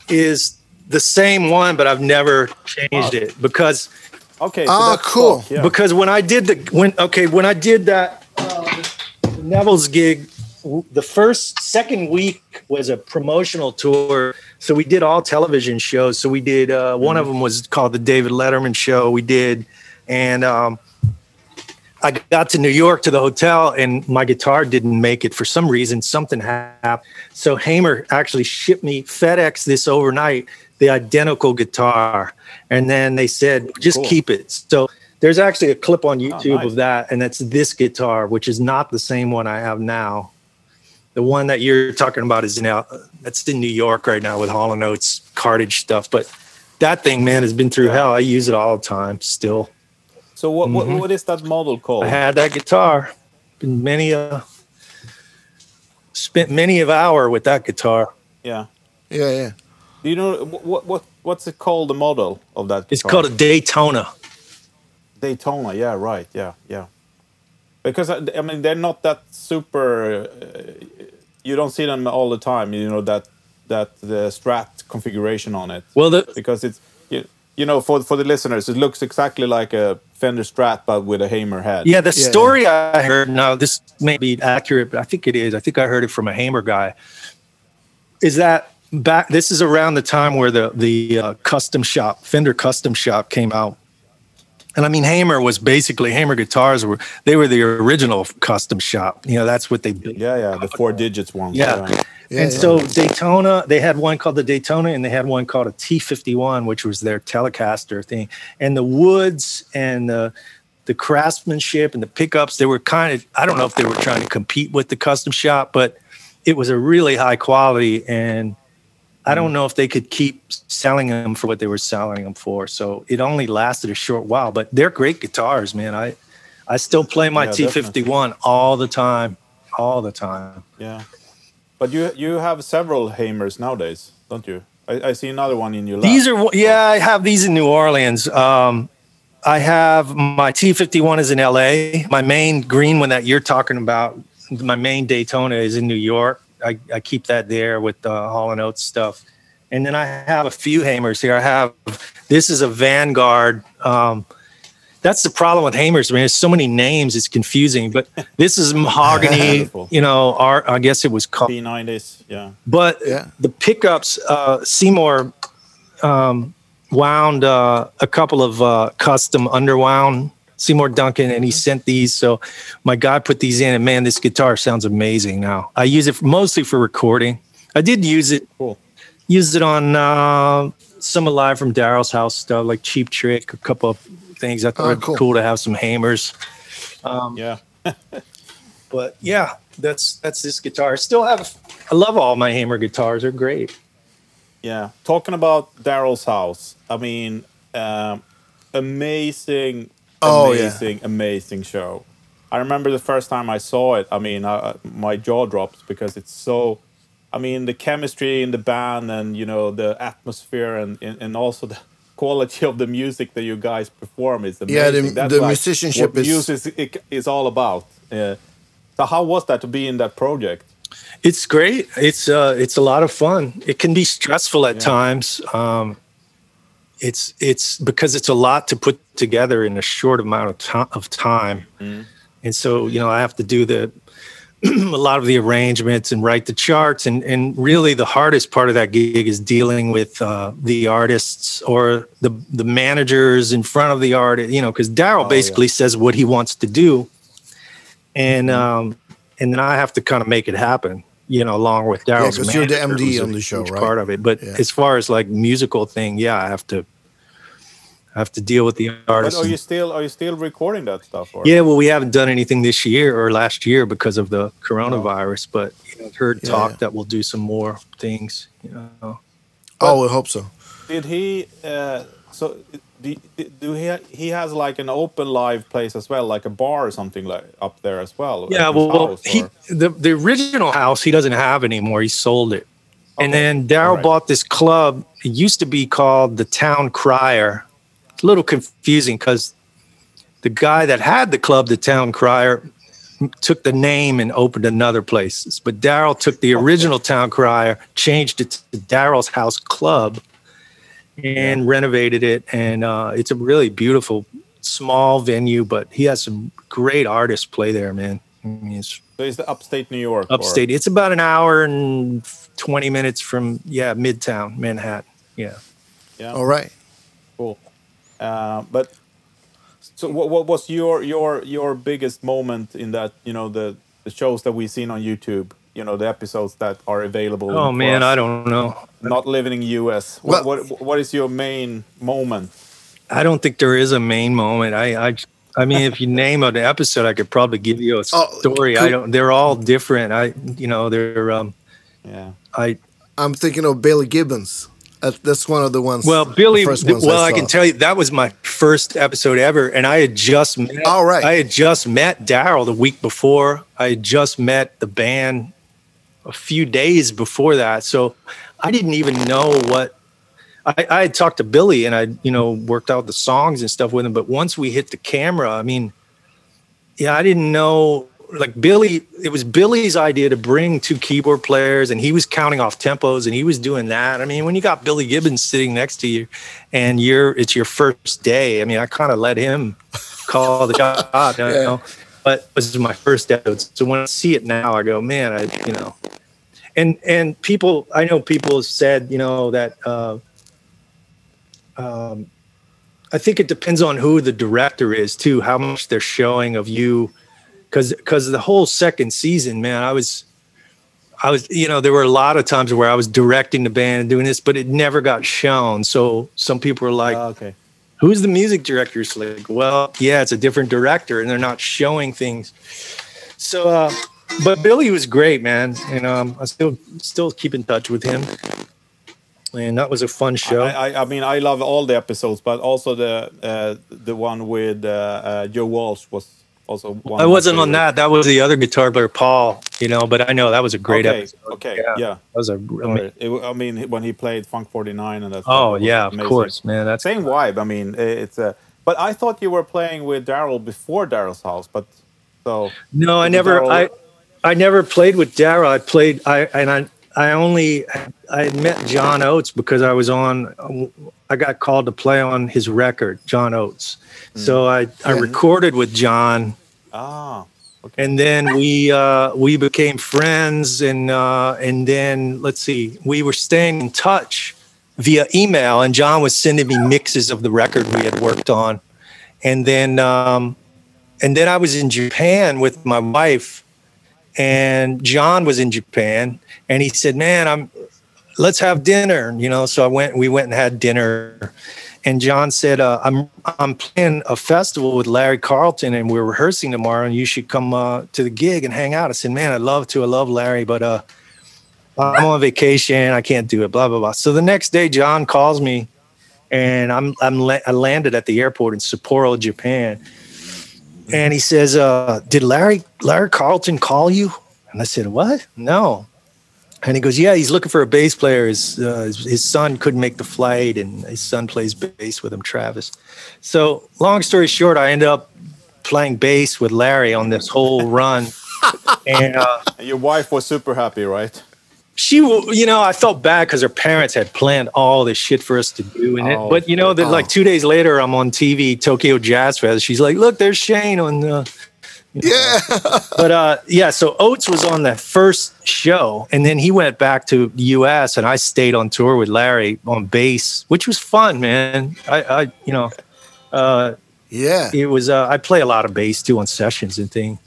is the same one, but I've never changed it because okay. So Ah, cool. cool. Yeah. because when I did the when okay when I did that uh, Neville's gig, the first second week was a promotional tour. So we did all television shows. So we did uh, one of them was called the David Letterman Show. We did, and um, I got to New York to the hotel, and my guitar didn't make it for some reason. Something happened. So Hamer actually shipped me FedEx this overnight, the identical guitar, and then they said just Cool. keep it. So there's actually a clip on YouTube nice. of that, and that's this guitar, which is not the same one I have now. The one that you're talking about is now that's in New York right now with Hall and Oates cartage stuff, but that thing, man, has been through hell. I use it all the time still. So what, what what is that model called? Mm-hmm. I had that guitar. Been many a spent many of hour with that guitar. yeah. Yeah, yeah. Do you know what what what's it called? The model of that? It's guitar? called a Daytona. Daytona. Yeah. Right. Yeah. Yeah. Because I, I mean they're not that super. Uh, you don't see them all the time. You know that that the Strat configuration on it Well, the because it's you, you know for for the listeners it looks exactly like a Fender Strat but with a Hamer head. yeah, the Yeah. story I heard. Now this may be accurate, but I think it is. I think I heard it from a Hamer guy. Is that back? This is around the time where the the uh, custom shop Fender custom shop came out, And I mean, Hamer was basically Hamer guitars were they were the original custom shop. You know, that's what they built. Yeah, yeah, the four digits ones. Yeah. Yeah, and yeah. so Daytona, they had one called the Daytona, and they had one called a T51, which was their Telecaster thing. And the woods and the the craftsmanship and the pickups, they were kind of I don't know if they were trying to compete with the custom shop, but it was a really high quality, and I don't know if they could keep selling them for what they were selling them for. So it only lasted a short while, but they're great guitars, man. I I still play my Yeah, T51 all the time, all the time. Yeah. But you you have several Hamers nowadays, don't you? I, I see another one in your lap. These are yeah, I have these in New Orleans. Um, I have my T51 is in LA. My main green one that you're talking about, my main Daytona is in New York. I, I keep that there with the Hall and Oates stuff. And then I have a few Hamers here. I have this is a Vanguard. Um, that's the problem with Hamers. I mean, there's so many names, it's confusing. But this is mahogany. You know, art. I guess it was called P90s. Yeah. but Yeah. the pickups, uh, Seymour um, wound uh, a couple of uh, custom underwound Seymour Duncan, and he sent these. So my guy put these in, and man, this guitar sounds amazing now. I use it for, mostly for recording. I did use it, Cool. used it on uh, some alive from Daryl's house stuff, like Cheap Trick, a couple of things. I thought Oh, it'd cool. be cool to have some Hamers. Yeah. But yeah, that's that's this guitar. I still have. I love all my Hamer guitars. They're great. Yeah, talking about Daryl's house. I mean, um, amazing, Oh, yeah. amazing, amazing show. I remember the first time I saw it. I mean, uh, my jaw dropped because it's so. I mean, the chemistry in the band, and you know, the atmosphere, and and, and also the quality of the music that you guys perform is amazing. Yeah, the- That's the like musicianship what is- music is, it, is all about. Yeah. So how was that to be in that project? It's great. It's uh, it's a lot of fun. It can be stressful at Yeah. times. Um, it's it's because it's a lot to put together in a short amount of, to- of time, and so you know I have to do the a lot of the arrangements and write the charts, and and really the hardest part of that gig is dealing with uh, the artists or the the managers in front of the artist. You know, because Daryl yeah. basically says what he wants to do, and um, and then I have to kind of make it happen. You know, along with Daryl's 'cause you're the manager, MD who's a on the show, huge right? Part of it, but Yeah. as far as like musical thing, yeah, I have to I have to deal with the But artists. are you still are you still recording that stuff? Or? yeah, well, we haven't done anything this year or last year because of the coronavirus, but you know, I've heard Yeah, talk yeah. that we'll do some more things. You know, Oh, I hope so. Did he? Uh, so do, do he? He has like an open live place as well, like a bar or something like up there as well. yeah. Well, house, he the the original house he doesn't have anymore. He sold it, and then Daryl Alright. bought this club. It used to be called the Town Crier. It's a little confusing because the guy that had the club, the Town Crier, took the name and opened another place. But Daryl took the original Town Crier, changed it to Daryl's House Club, and renovated it. And uh, it's a really beautiful, small venue. But he has some great artists play there, man. I mean, it's so is the upstate New York? or- upstate. It's about an hour and twenty minutes from yeah, Midtown Manhattan. Yeah. Yeah. All right. Cool. Uh, but so what, what was your your your biggest moment in that? You know the the shows that we've seen on YouTube. You know the episodes that are available. Oh man, us I don't know. Not living in US. What, Well- what what is your main moment? I don't think there is a main moment. I, I, I mean, if you name an episode, I could probably give you a Oh, story. I don't. They're all different. I, you know, they're. Um, Yeah. I I'm thinking of Billy Gibbons. Uh, that's one of the ones. well, Billy. ones well, I, saw. can tell you that was my first episode ever, and I had just met. All right. I had just met Daryl the week before. I had just met the band a few days before that, so I didn't even know what. I, I had talked to Billy and I, you know, worked out the songs and stuff with him. But once we hit the camera, I mean, yeah, I didn't know. Like Billy, it was Billy's idea to bring two keyboard players, and he was counting off tempos, and he was doing that. I mean, when you got Billy Gibbons sitting next to you, and you're it's your first day. I mean, I kind of let him call the shot, you know. But this is my first episode, so when I see it now, I go, man, I, you know, and and people, I know people have said, you know, that uh, um, I think it depends on who the director is too, how much they're showing of you, because because the whole second season, man, I was. I was, you know, there were a lot of times where I was directing the band and doing this, but it never got shown. So some people were like, Ah, okay. who's the music director? It's like, well, yeah, it's a different director, and they're not showing things. So, uh, but Billy was great, man, and um, I still still keep in touch with him, and that was a fun show. I, I, I mean, I love all the episodes, but also the uh, the one with uh, uh, Joe Walsh was also one. I wasn't on that. That was the other guitar player, Paul. You know, but I know that was a great okay, episode. Okay, Yeah. yeah. That was a. I mean, Sorry. It I mean, when he played Funk 49 and that. oh stuff, it was yeah, of course, man. That's Same vibe. I mean, it's a. But I thought you were playing with Daryl before Daryl's house, but so No, I never. Daryl- I I never played with Dara. I played. I and I. I only. I had met John Oates because I was on. I got called to play on his record, John Oates. So I I recorded with John, ah, okay. and then we uh, we became friends, and uh, and then let's see, we were staying in touch via email, and John was sending me mixes of the record we had worked on, and then um, and then I was in Japan with my wife, and John was in Japan, and he said, "Man, I'm let's have dinner," you know. So I went, we went and had dinner. And John said, uh, "I'm I'm playing a festival with Larry Carlton, and we're rehearsing tomorrow. And you should come uh, to the gig and hang out." I said, "Man, I'd love to. I love Larry, but uh, I'm on vacation. I can't do it." Blah blah blah. So the next day, John calls me, and I'm I'm I landed at the airport in Sapporo, Japan, and he says, uh, "Did Larry Larry Carlton call you?" And I said, "What? No." And he goes, "Yeah, he's looking for a bass player. His uh, his, his son couldn't make the flight, and his son plays bass with him, Travis." So, long story short, I ended up playing bass with Larry on this whole run, and uh, And your wife was super happy, right? She, w- you know, I felt bad because her parents had planned all this shit for us to do, and it, Oh, but you know that oh. like two days later, I'm on TV, Tokyo Jazz Fest. She's like, "Look, there's Shane on the." Yeah. but uh yeah so oates was on the first show and then he went back to us and i stayed on tour with larry on bass which was fun man i i you know uh yeah. it was uh i play a lot of bass too on sessions and things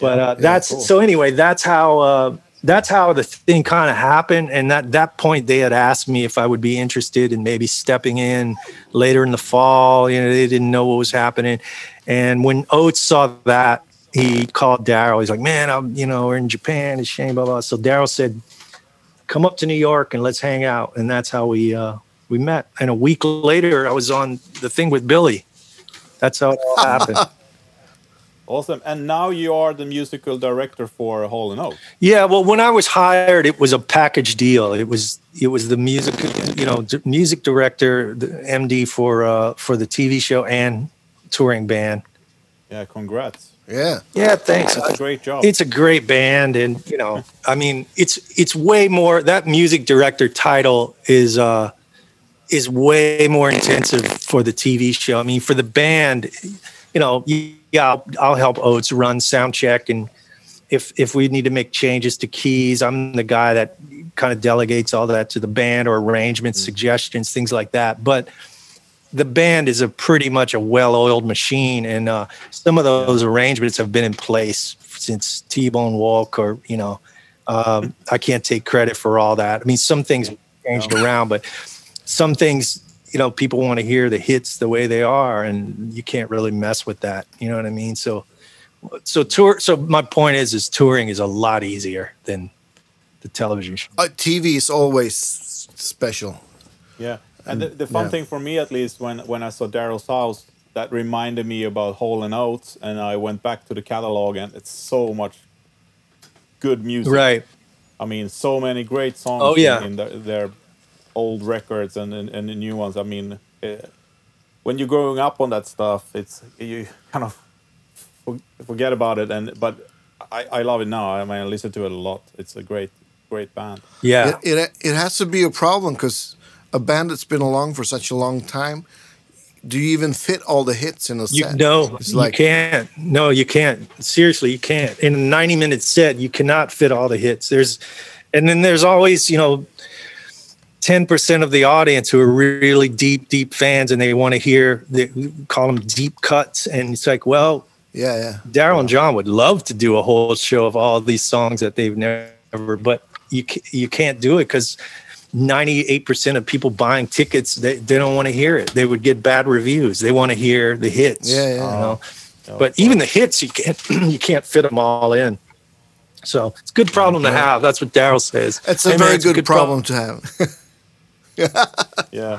but uh that's cool. so anyway that's how uh that's how the thing kind of happened and that that point they had asked me if i would be interested in maybe stepping in later in the fall you know they didn't know what was happening. And when oates saw that he called daryl. He's like man i'm you know we're in japan it's Shane blah blah. So daryl said come up to new york and let's hang out. And that's how we uh we met. And a week later i was on the thing with billy. That's how it all happened Awesome. And now you are the musical director for Hall and Oates. Yeah, well, when I was hired, it was a package deal. It was it was the music, you know, music director, the MD for uh, for the TV show and touring band. Yeah, congrats. Yeah. Yeah, thanks. That's a great job. It's a great band, and you know, I mean, it's it's way more. That music director title is uh is way more intensive for the TV show. I mean, for the band, you know, yeah, I'll, I'll help Oates run sound check, and if if we need to make changes to keys, I'm the guy that kind of delegates all that to the band or arrangements, suggestions, things like that. But the band is a pretty much a well-oiled machine, and uh, some of those arrangements have been in place since T-Bone Wolk, or you know, um, I can't take credit for all that. I mean, some things changed around, but some things, you know, people want to hear the hits the way they are, and you can't really mess with that. You know what I mean? So, so tour. So my point is, is touring is a lot easier than the television show. Uh, TV is always special. Yeah, and the, the fun yeah. thing for me, at least, when when I saw Daryl's house, that reminded me about Hall and Oates, and I went back to the catalog, and it's so much good music. Right. I mean, so many great songs. Oh, yeah. in, in their, their old records and, and and the new ones. I mean, uh, when you're growing up on that stuff, it's you kind of forget about it. And but I I love it now. I mean, I listen to it a lot. It's a great great band. Yeah. It, it it has to be a problem because a band that's been along for such a long time. Do you even fit all the hits in a You set? no, it's you can't. No, you can't. Seriously, you can't. In a ninety-minute set, you cannot fit all the hits. There's, and then there's always, you know, 10% of the audience who are really deep, deep fans and they want to hear, they call them deep cuts. And it's like, well, Yeah, yeah. Daryl and John would love to do a whole show of all these songs that they've never, but you you can't do it because 98% of people buying tickets they, they don't want to hear it. They would get bad reviews. They want to hear the hits. Yeah, yeah. You know? Oh, but even the hits you can't you can't fit them all in. So it's a good problem to have. That's what Daryl says. It's a Hey, man, very it's a good, problem to have. Yeah.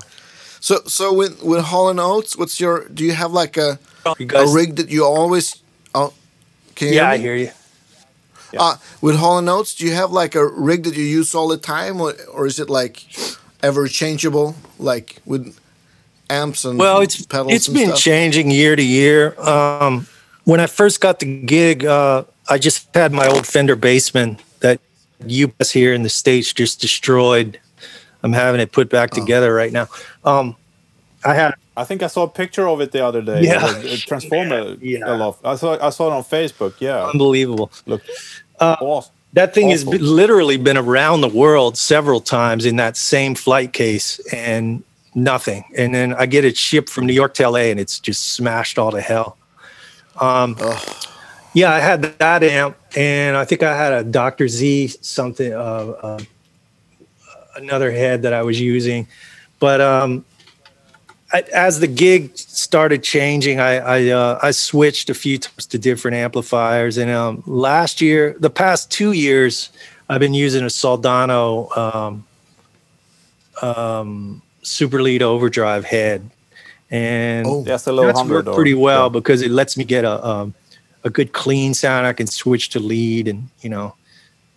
so, so with with Hall and Oates, what's your? Do you have like a You a rig that you always? Oh, can you yeah, I me? hear you. Uh, with Hall and Oates, do you have like a rig that you use all the time, or, or is it like ever changeable, like with amps and Well, it's pedals? it's and been stuff? changing year to year. Um, when I first got the gig, uh, I just had my old Fender Bassman that UPS here in the states just destroyed. I'm having it put back Oh. together right now. Um, I had I think I saw a picture of it the other day. Yeah. It, it transformed Yeah. a lot. I saw I saw it on Facebook. Yeah. unbelievable. Look. Uh, awesome. That thing has been, literally been around the world several times in that same flight case and nothing. And then I get it shipped from New York to LA and it's just smashed all to hell. Um, yeah, I had that amp and I think I had a Dr. Z something, uh, uh, another head that I was using. But um, I, as the gig started changing, I I, uh, I switched a few times to different amplifiers. And um, last year, the past two years, I've been using a Soldano um, um, Super Lead Overdrive head, and Oh. That's a low that's worked pretty well yeah. because it lets me get a um, a good clean sound. I can switch to lead, and you know,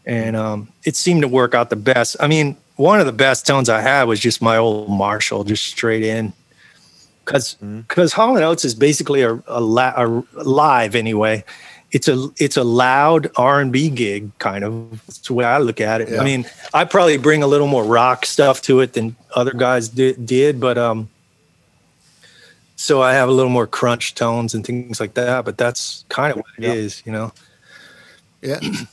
and um, it seemed to work out the best. I mean, one of the best tones I had was just my old Marshall, just straight in, because Mm-hmm. because Hall and Oates is basically a, a, la- a live anyway. It's a it's a loud R and B gig kind of. That's the way I look at it. Yeah. I mean, I probably bring a little more rock stuff to it than other guys did, did but um, so I have a little more crunch tones and things like that. But that's kind of what it is, Yeah. you know. Yeah.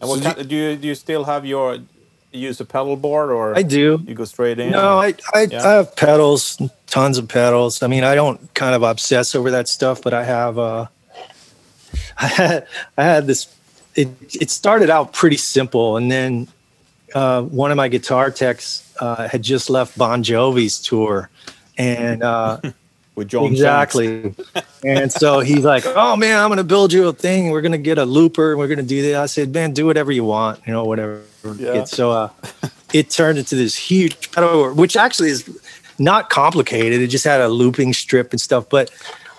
And what So kind, do you do you still have your use a pedal board or I do. you go straight in? No, or- I I, Yeah. I have pedals, tons of pedals. I mean, I don't kind of obsess over that stuff, but I have. Uh, I had I had this. It it started out pretty simple, and then uh, one of my guitar techs uh, had just left Bon Jovi's tour, and uh, with John exactly. and so he's like, "Oh man, I'm gonna build you a thing. We're gonna get a looper. and We're gonna do that." I said, "Man, do whatever you want. You know, whatever." Yeah. It's so uh, it turned into this huge pedal, which actually is not complicated. It just had a looping strip and stuff. But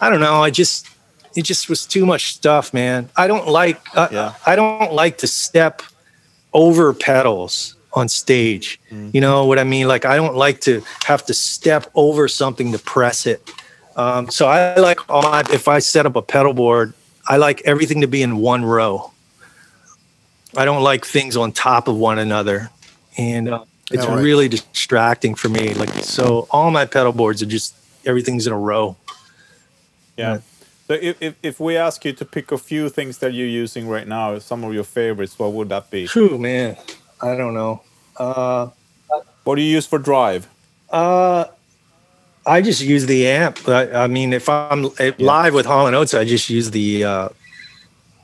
I don't know. I just it just was too much stuff, man. I don't like. Uh, Yeah. I don't like to step over pedals on stage. Mm. You know what I mean? Like I don't like to have to step over something to press it. Um, so I like all my, if I set up a pedal board, I like everything to be in one row. I don't like things on top of one another, and uh, it's right. really distracting for me. Like so, all my pedal boards are just everything's in a row. Yeah. So if, if if we ask you to pick a few things that you're using right now, some of your favorites, what would that be? Phew, man, I don't know. Uh, What do you use for drive? Uh, I just use the amp. I, I mean, if I'm Yeah. live with Hall and Oates, I just use the uh,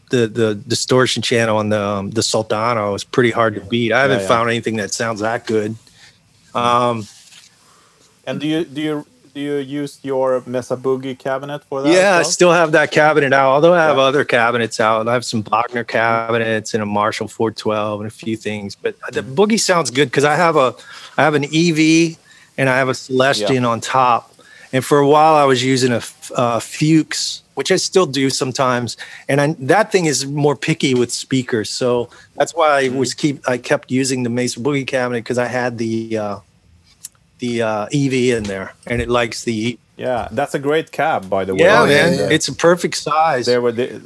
the the distortion channel on the um, the Soldano. It's pretty hard to beat. I haven't yeah. found anything that sounds that good. Um, And do you do you do you use your Mesa Boogie cabinet for that? yeah, I still have that cabinet out. Although I have Yeah. other cabinets out. I have some Bogner cabinets and a Marshall 412 and a few things. But the Boogie sounds good because I have a I have an EV and I have a Celestion on top. And for a while, I was using a, uh, Fuchs, which I still do sometimes. And I, that thing is more picky with speakers, so that's why I was keep I kept using the Mesa Boogie cabinet because I had the uh, the uh, EV in there, and it likes the Yeah, that's a great cab, by the way. yeah, yeah, man. yeah. It's a perfect size. They were the,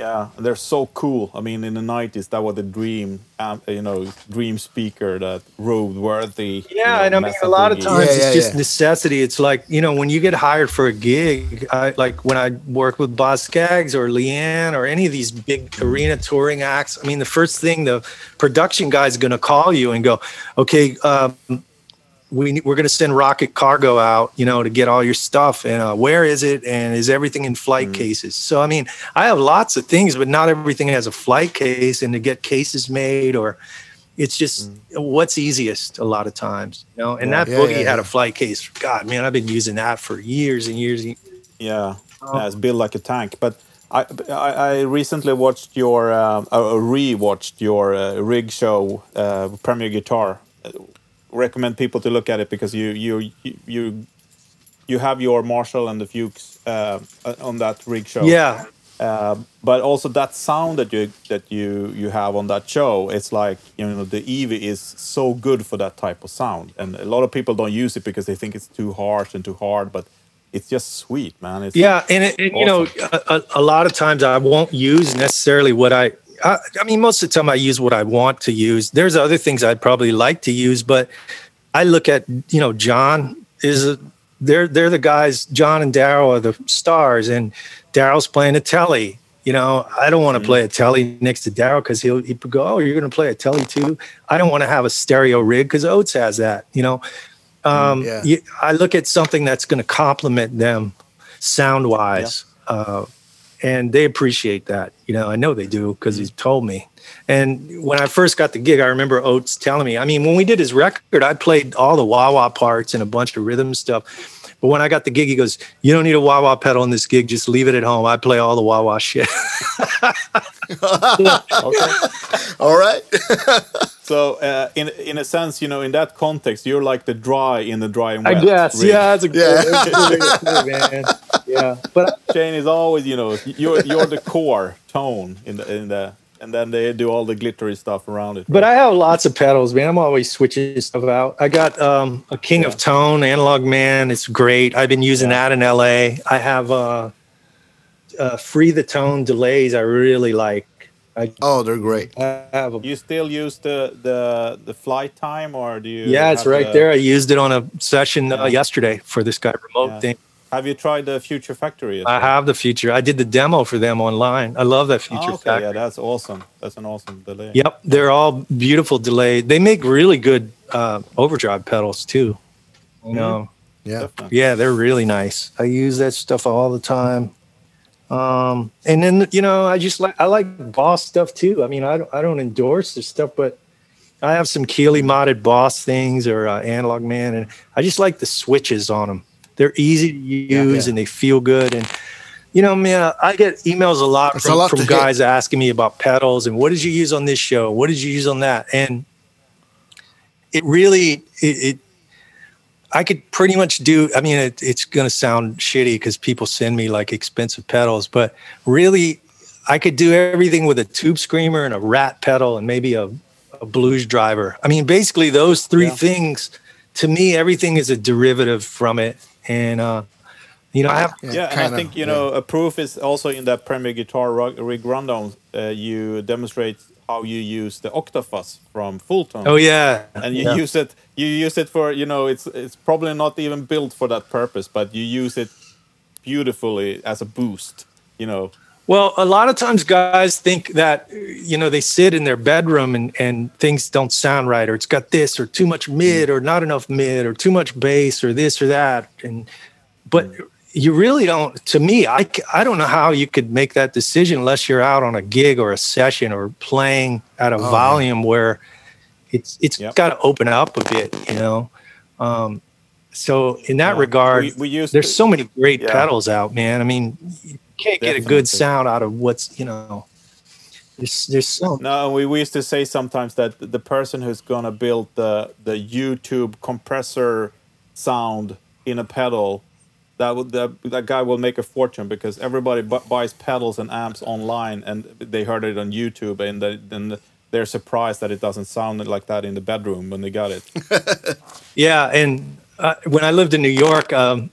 Yeah, they're so cool. I mean, in the '90s, that was the dream, um, you know, dream speaker that road worthy Yeah, you know, and I mean, a lot of times Yeah, it's yeah, just yeah. necessity. It's like you know, when you get hired for a gig, I, like when I work with Boz Skaggs or LeAnn or any of these big arena touring acts. I mean, the first thing the production guy's going to call you and go, "Okay, um, we we're going to send Rocket Cargo out, you know, to get all your stuff. And uh, where is it? And is everything in flight Mm. cases? So I mean, I have lots of things, but not everything has a flight case. And to get cases made, or it's just what's easiest a lot of times, you know. And Mm. Yeah. that Yeah, boogie yeah, had a flight case. God, man, I've been using that for years and years. and- Yeah, Oh. yeah, it's built like a tank. But I, I, I recently watched your, um, uh, re-watched your uh, rig show, uh, Premier Guitar. Recommend people to look at it because you, you, you, you, you have your Marshall and the Fuchs uh, uh, on that rig show. Yeah, Uh, but also that sound that you that you you have on that show, it's like you know the Eevee is so good for that type of sound, and a lot of people don't use it because they think it's too harsh and too hard, but it's just sweet, man. It's, Yeah, and, it, and you know, a, a lot of times I won't use necessarily what I, I. I mean, most of the time I use what I want to use. There's other things I'd probably like to use, but I look at you know, John is a, they're they're the guys. John and Daryl are the stars, and Daryl's playing a Tele. You know, I don't want to play a Tele next to Daryl because he'll he would go, "Oh, you're going to play a Tele too." I don't want to have a stereo rig because Oates has that. You know, um, Yeah. you, I look at something that's going to complement them sound wise, uh, and they appreciate that. You know, I know they do because he's told me. And when I first got the gig, I remember Oates telling me. I mean, when we did his record, I played all the wah wah parts and a bunch of rhythm stuff. But when I got the gig, he goes, "You don't need a wah wah pedal in this gig. Just leave it at home. I play all the wah wah shit." Okay. All right. So uh, in in a sense, you know, in that context, you're like the dry in the dry and wet. I guess, rig. yeah, that's a good, Yeah. that's a good way to put it, man. Yeah, but Shane is always, you know, you're you're the core tone in the in the, and then they do all the glittery stuff around it. But I have lots of pedals, man. I'm always switching stuff out. I got um, a King of Tone Analog Man. It's great. I've been using that in LA. I have uh, uh, Free the Tone delays. I really like. I, Oh, they're great. I have a, you still use the the the flight time, or do you? yeah, it's right the- there. I used it on a session uh, yesterday for this guy remote Yeah. thing. Have you tried the Future Factory? yet? I have the Future. I did the demo for them online. I love that Oh, feature. okay, Factory. yeah, that's awesome. That's an awesome delay. Yep, they're all beautiful delay. They make really good uh, overdrive pedals too. You know, Yeah. Definitely. yeah, they're really nice. I use that stuff all the time. Um, and then you know, I just like I like Boss stuff too. I mean, I don't I don't endorse this stuff, but I have some Keeley modded Boss things or uh, Analog Man, and I just like the switches on them. They're easy to use yeah. and they feel good. And you know, man, I get emails a lot a from, lot from to hit. guys asking me about pedals and what did you use on this show? What did you use on that? And it really it, it I could pretty much do. I mean, it, it's going to sound shitty because people send me like expensive pedals, but really, I could do everything with a tube screamer and a rat pedal and maybe a, a blues driver. I mean, basically, those three Yeah. things. To me, everything is a derivative from it, and uh, you know, I have Yeah, and kinda, I think you yeah. know a proof is also in that Premier Guitar Rig, rig rundown. Uh, you demonstrate how you use the Octafuzz from Fulltone. Oh yeah, and you Yeah. use it you use it for you know it's it's probably not even built for that purpose but you use it beautifully as a boost you know Well, a lot of times guys think that you know they sit in their bedroom and and things don't sound right or it's got this or too much mid or not enough mid or too much bass or this or that and but you really don't to me I, I don't know how you could make that decision unless you're out on a gig or a session or playing at a yeah. volume where it's it's Yep. got to open up a bit, you know. Um so in that Yeah. regard we, we use there's so many great Yeah. pedals out, man. I mean, you can't get a good sound out of what's you know. There's there's so no we, we used to say sometimes that the person who's gonna build the the youtube compressor sound in a pedal that would that, that guy will make a fortune because everybody bu- buys pedals and amps online and they heard it on youtube and they, then they're surprised that it doesn't sound like that in the bedroom when they got it yeah. And uh, when I lived in New York, um,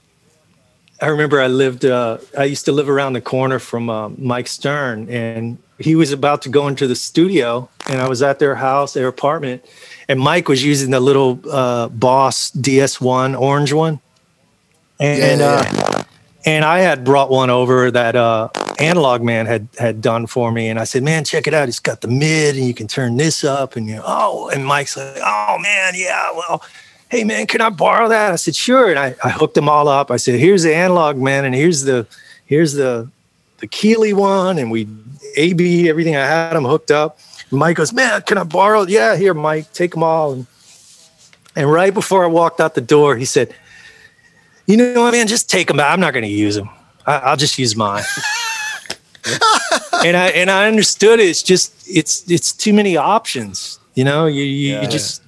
I remember I lived. Uh, I used to live around the corner from uh, Mike Stern, and he was about to go into the studio, and I was at their house, their apartment, and Mike was using the little uh, Boss DS1 orange one, and Yeah, uh, and I had brought one over that uh, Analog Man had had done for me, and I said, "Man, check it out! It's got the mid, and you can turn this up." And you know, oh, and Mike's like, "Oh man, yeah, well." Hey man, can I borrow that? I said sure, and I, I hooked them all up. I said, "Here's the analog man, and here's the here's the the Keeley one, and we AB everything. I had them hooked up. Mike goes, man, can I borrow? Yeah, here, Mike, take them all. And, and right before I walked out the door, he said, you know what, man, just take them out. I'm not going to use them. I, I'll just use mine. and I and I understood it. It's just it's it's too many options. You know, you you, Yeah. you just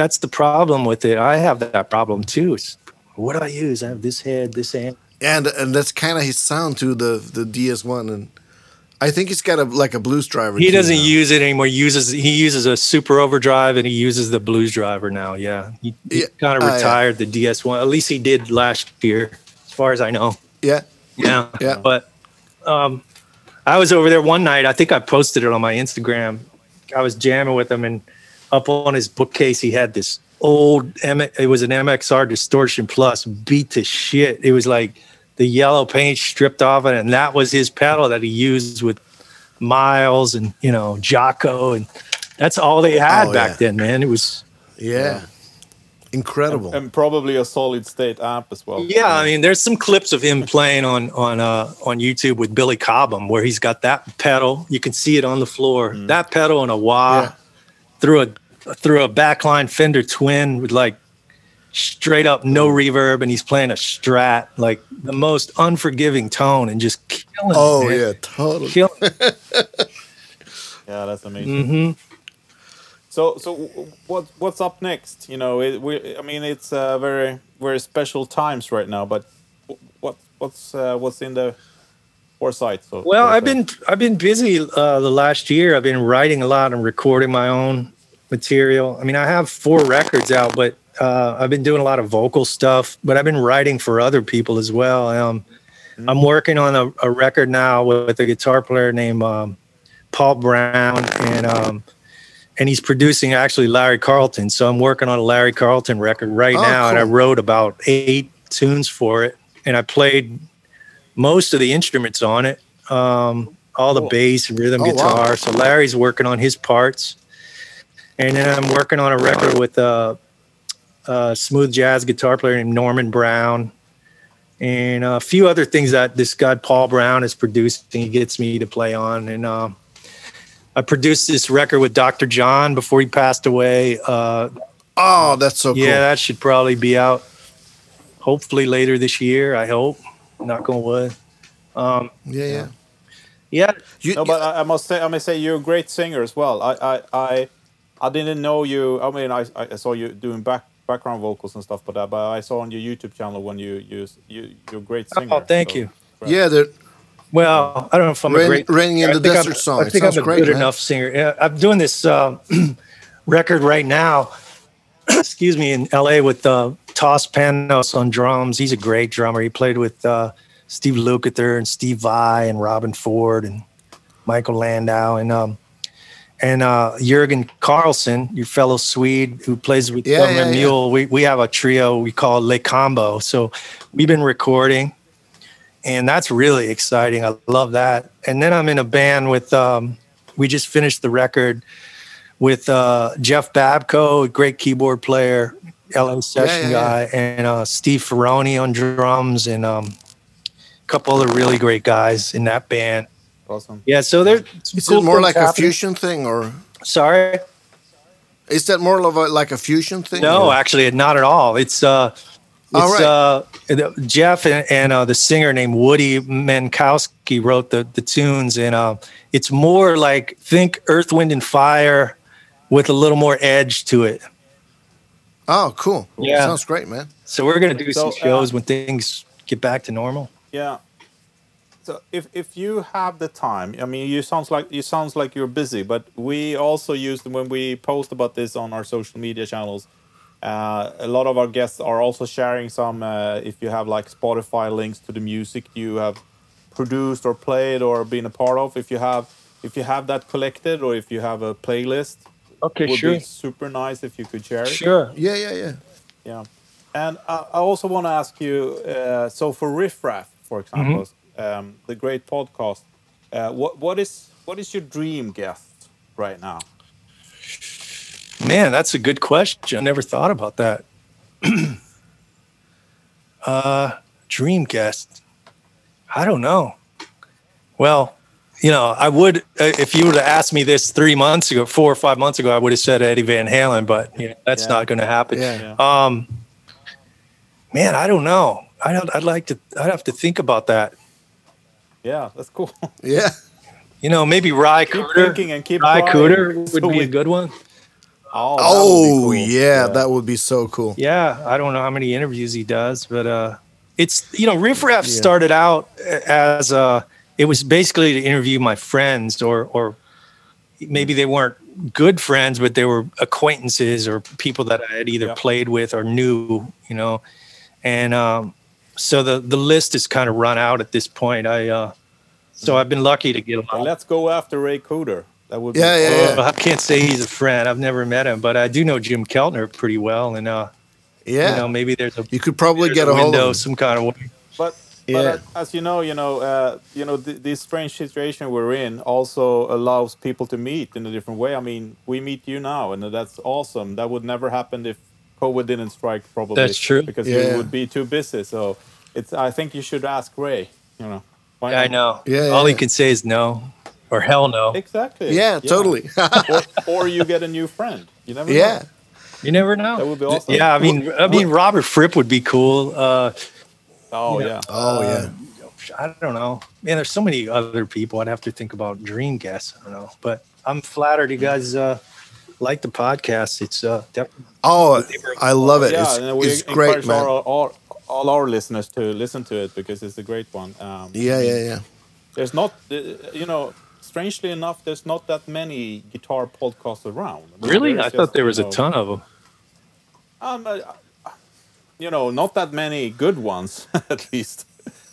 that's the problem with it. I have that problem too. It's, what do I use? I have this head, this amp. and and that's kind of his sound to the the DS1, and I think he's got a like a blues driver. He doesn't now. use it anymore. He uses he uses a super overdrive and he uses the blues driver now. Yeah, he, he Yeah. kind of yeah. retired the DS one. At least he did last year, as far as I know. Yeah, Yeah, Yeah. But um, I was over there one night. I think I posted it on my Instagram. I was jamming with him, and up on his bookcase, he had this old. M- it was an MXR Distortion Plus, beat to shit. It was like the yellow paint stripped off it, and that was his pedal that he used with Miles and you know Jaco, and that's all they had Oh, back yeah. then, man. It was yeah, incredible. and probably a solid state amp as well. Yeah, I mean, there's some clips of him playing on on uh, on YouTube with Billy Cobham, where he's got that pedal. You can see it on the floor. That pedal and a wah Yeah. Through a through a backline Fender Twin with like straight up no reverb, and he's playing a Strat, like the most unforgiving tone, and just killing. oh it, man. yeah, totally. killing. Yeah, that's amazing. hmm So, so what what's up next? You know, it, we, I mean, it's uh, very very special times right now. But what what's uh, what's in the foresight? So, Well, I've been I've been busy uh, the last year. I've been writing a lot and recording my own material. I mean, I have four records out, but uh, I've been doing a lot of vocal stuff. But I've been writing for other people as well. Um, I'm working on a, a record now with a guitar player named um, Paul Brown, and um, and he's producing actually Larry Carlton. So I'm working on a Larry Carlton record right Oh, now, and I wrote about eight tunes for it, and I played most of the instruments on it, um, all the Cool. bass, rhythm Oh, wow. guitar. So Larry's working on his parts, and then I'm working on a record with a, a smooth jazz guitar player named Norman Brown, and a few other things that this guy Paul Brown is producing. He gets me to play on, and uh, I produced this record with Dr. John before he passed away. Uh, Oh, that's so cool. yeah, that should probably be out hopefully later this year. I hope. Knock on wood. Um, yeah, yeah. yeah, You, No, but I, I must say, I must say, you're a great singer as well. I, I, I, I didn't know you. I mean, I, I saw you doing back background vocals and stuff, but uh, but I saw on your YouTube channel when you you you you're a great singer. Oh, thank so- you. yeah, the, Well, I don't know if I'm Rain- a great. Raining in the think I'm- Desert song. I think sounds I'm a great, good man. enough singer. Yeah, I'm doing this uh, record right now. excuse me, in LA with uh, Toss Panos on drums. He's a great drummer. He played with uh, Steve Lukather and Steve Vai and Robben Ford and Michael Landau and um, and uh, Jorgen Carlsson, your fellow Swede who plays with Yeah, yeah, yeah. Mule. We we have a trio we call Le Combo. So we've been recording, and that's really exciting. I love that. And then I'm in a band with. Um, we just finished the record with uh, Jeff Babko, a great keyboard player, LA session yeah, yeah. guy, and uh, Steve Ferrone on drums, and um, a couple other really great guys in that band. Awesome. Yeah, so there's some is cool it more things like a fusion thing, or Sorry, is that more of a, like a fusion thing? no, or- actually, not at all. It's uh, All it's right. uh, Jeff and, and uh, the singer named Woody Mankowski wrote the the tunes, and uh, it's more like think Earth, Wind, and Fire with a little more edge to it. Oh, cool. Yeah. sounds great, man. So we're gonna do So, some shows uh, when things get back to normal. Yeah. So if if you have the time, I mean, you sounds like you sounds like you're busy, but we also use when we post about this on our social media channels. Uh, a lot of our guests are also sharing some. Uh, if you have like Spotify links to the music you have produced or played or been a part of, if you have if you have that collected or if you have a playlist, Okay, would sure. be super nice if you could share it. Sure. Yeah, yeah, yeah. Yeah, and I, I also want to ask you. Uh, so for Riff Raff, for example, um, the great podcast. Uh, what what is what is your dream guest right now? Man, that's a good question. I never thought about that. uh, dream guest. I don't know. Well, you know, I would uh, if you would have asked me this three months ago, four or five months ago, I would have said Eddie Van Halen, but you know, that's Yeah. not going to happen. Yeah. Um, man, I don't know. I don't, I'd like to. I'd have to think about that. Yeah, that's cool. Yeah. You know, maybe Ry keep Cooder. thinking and keep Ry trying. Cooder would So be we- a good one. Oh, that would be Oh, cool. yeah, that would be so cool. Yeah, I don't know how many interviews he does, but uh, it's you know, Riff Raff Yeah. started out as uh, it was basically to interview my friends, or or maybe they weren't good friends, but they were acquaintances or people that I had either Yeah. played with or knew, you know, and um, so the the list is kind of run out at this point. I uh, so I've been lucky to get a Well, lot. let's go after Ry Cooder. That would be Yeah, yeah, cool. yeah. I can't say he's a friend. I've never met him, but I do know Jim Keltner pretty well, and uh, Yeah. you know, maybe there's a you could probably there's get a hold window of him. some kind of way. But, Yeah. but as you know, you know, uh, you know, th- this strange situation we're in also allows people to meet in a different way. I mean, we meet you now, and that's awesome. That would never happen if COVID didn't strike, probably. That's true. Because Yeah. you would be too busy. So it's. I think you should ask Ray. You know. Why Yeah, I know. Yeah, All yeah. he can say is no or hell no. Exactly. Yeah, totally. or, or you get a new friend. You never. Know. Yeah. Know. You never know. That would be awesome. Yeah, I mean, I mean, Robert Fripp would be cool. Uh, Oh Yeah. yeah. Oh, yeah. I don't know. Man, there's so many other people. I'd have to think about dream guests. I don't know, but I'm flattered you guys uh, like the podcast. It's uh, def- Oh, I love it. Yeah, it's and we it's great, encourage man. all, all, all our listeners to listen to it because it's a great one. Um, Yeah, yeah, yeah. There's not, uh, you know, strangely enough, there's not that many guitar podcasts around. I mean, really. there's I thought just, there you was a know, ton of them. Um, you know, not that many good ones, at least.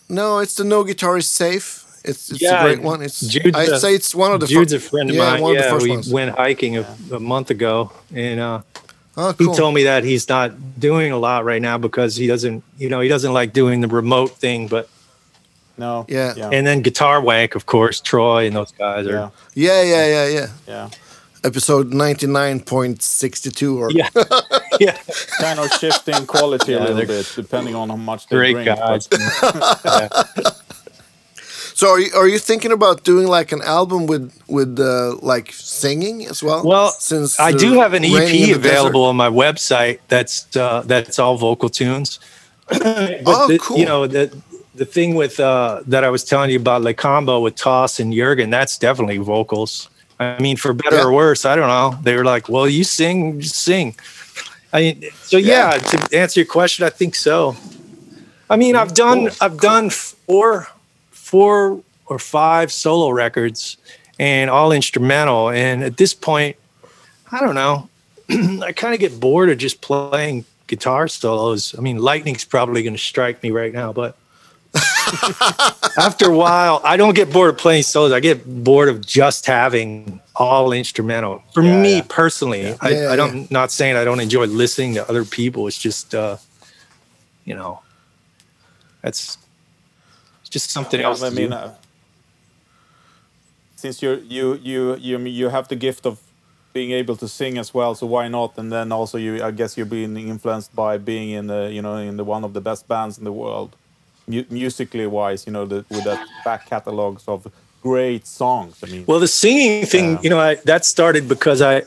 No, it's the No Guitar is Safe. It's, it's Yeah, a great one. It's Jude's I'd a- say it's one of the Jude's fir- a friend of yeah, mine. one of the yeah, first we ones. went hiking a, a month ago, and uh, Oh, he told me that he's not doing a lot right now because he doesn't, you know, he doesn't like doing the remote thing. But No. Yeah. Yeah. and then Guitar Wank, of course, Troy and those guys are. yeah. yeah, yeah, yeah, yeah. Yeah. Episode ninety nine point sixty two or Yeah, yeah, Kind of shifting quality Yeah, a little bit depending on how much they great drink. guys. Yeah. So are you, are you thinking about doing like an album with with uh, like singing as well? Well, since I do have an EP the available on my website. That's uh, that's all vocal tunes. but Oh, the, cool. You know the the thing with uh, that I was telling you about Le Combo with Toss and Jurgen. That's definitely vocals. I mean, for better Yeah. or worse, I don't know. They were like, "Well, you sing, just sing." I mean, so Yeah. yeah. To answer your question, I think so. I mean, I've done Cool. I've done four four or five solo records and all instrumental. And at this point, I don't know. I kind of get bored of just playing guitar solos. I mean, lightning's probably going to strike me right now, but after a while, I don't get bored of playing solos. I get bored of just having all instrumental. For Yeah, me yeah. personally, I, Yeah, I don't. Not saying I don't enjoy listening to other people. It's just, uh, you know, that's it's just something Yeah, else. I to mean, do. uh, since you're you you you you have the gift of being able to sing as well, so why not? And then also, you I guess you're being influenced by being in the you know in the one of the best bands in the world, mu- musically wise. You know, the, with that back catalogs of great songs. I mean, Well, the singing thing, Yeah. you know, I, that started because I,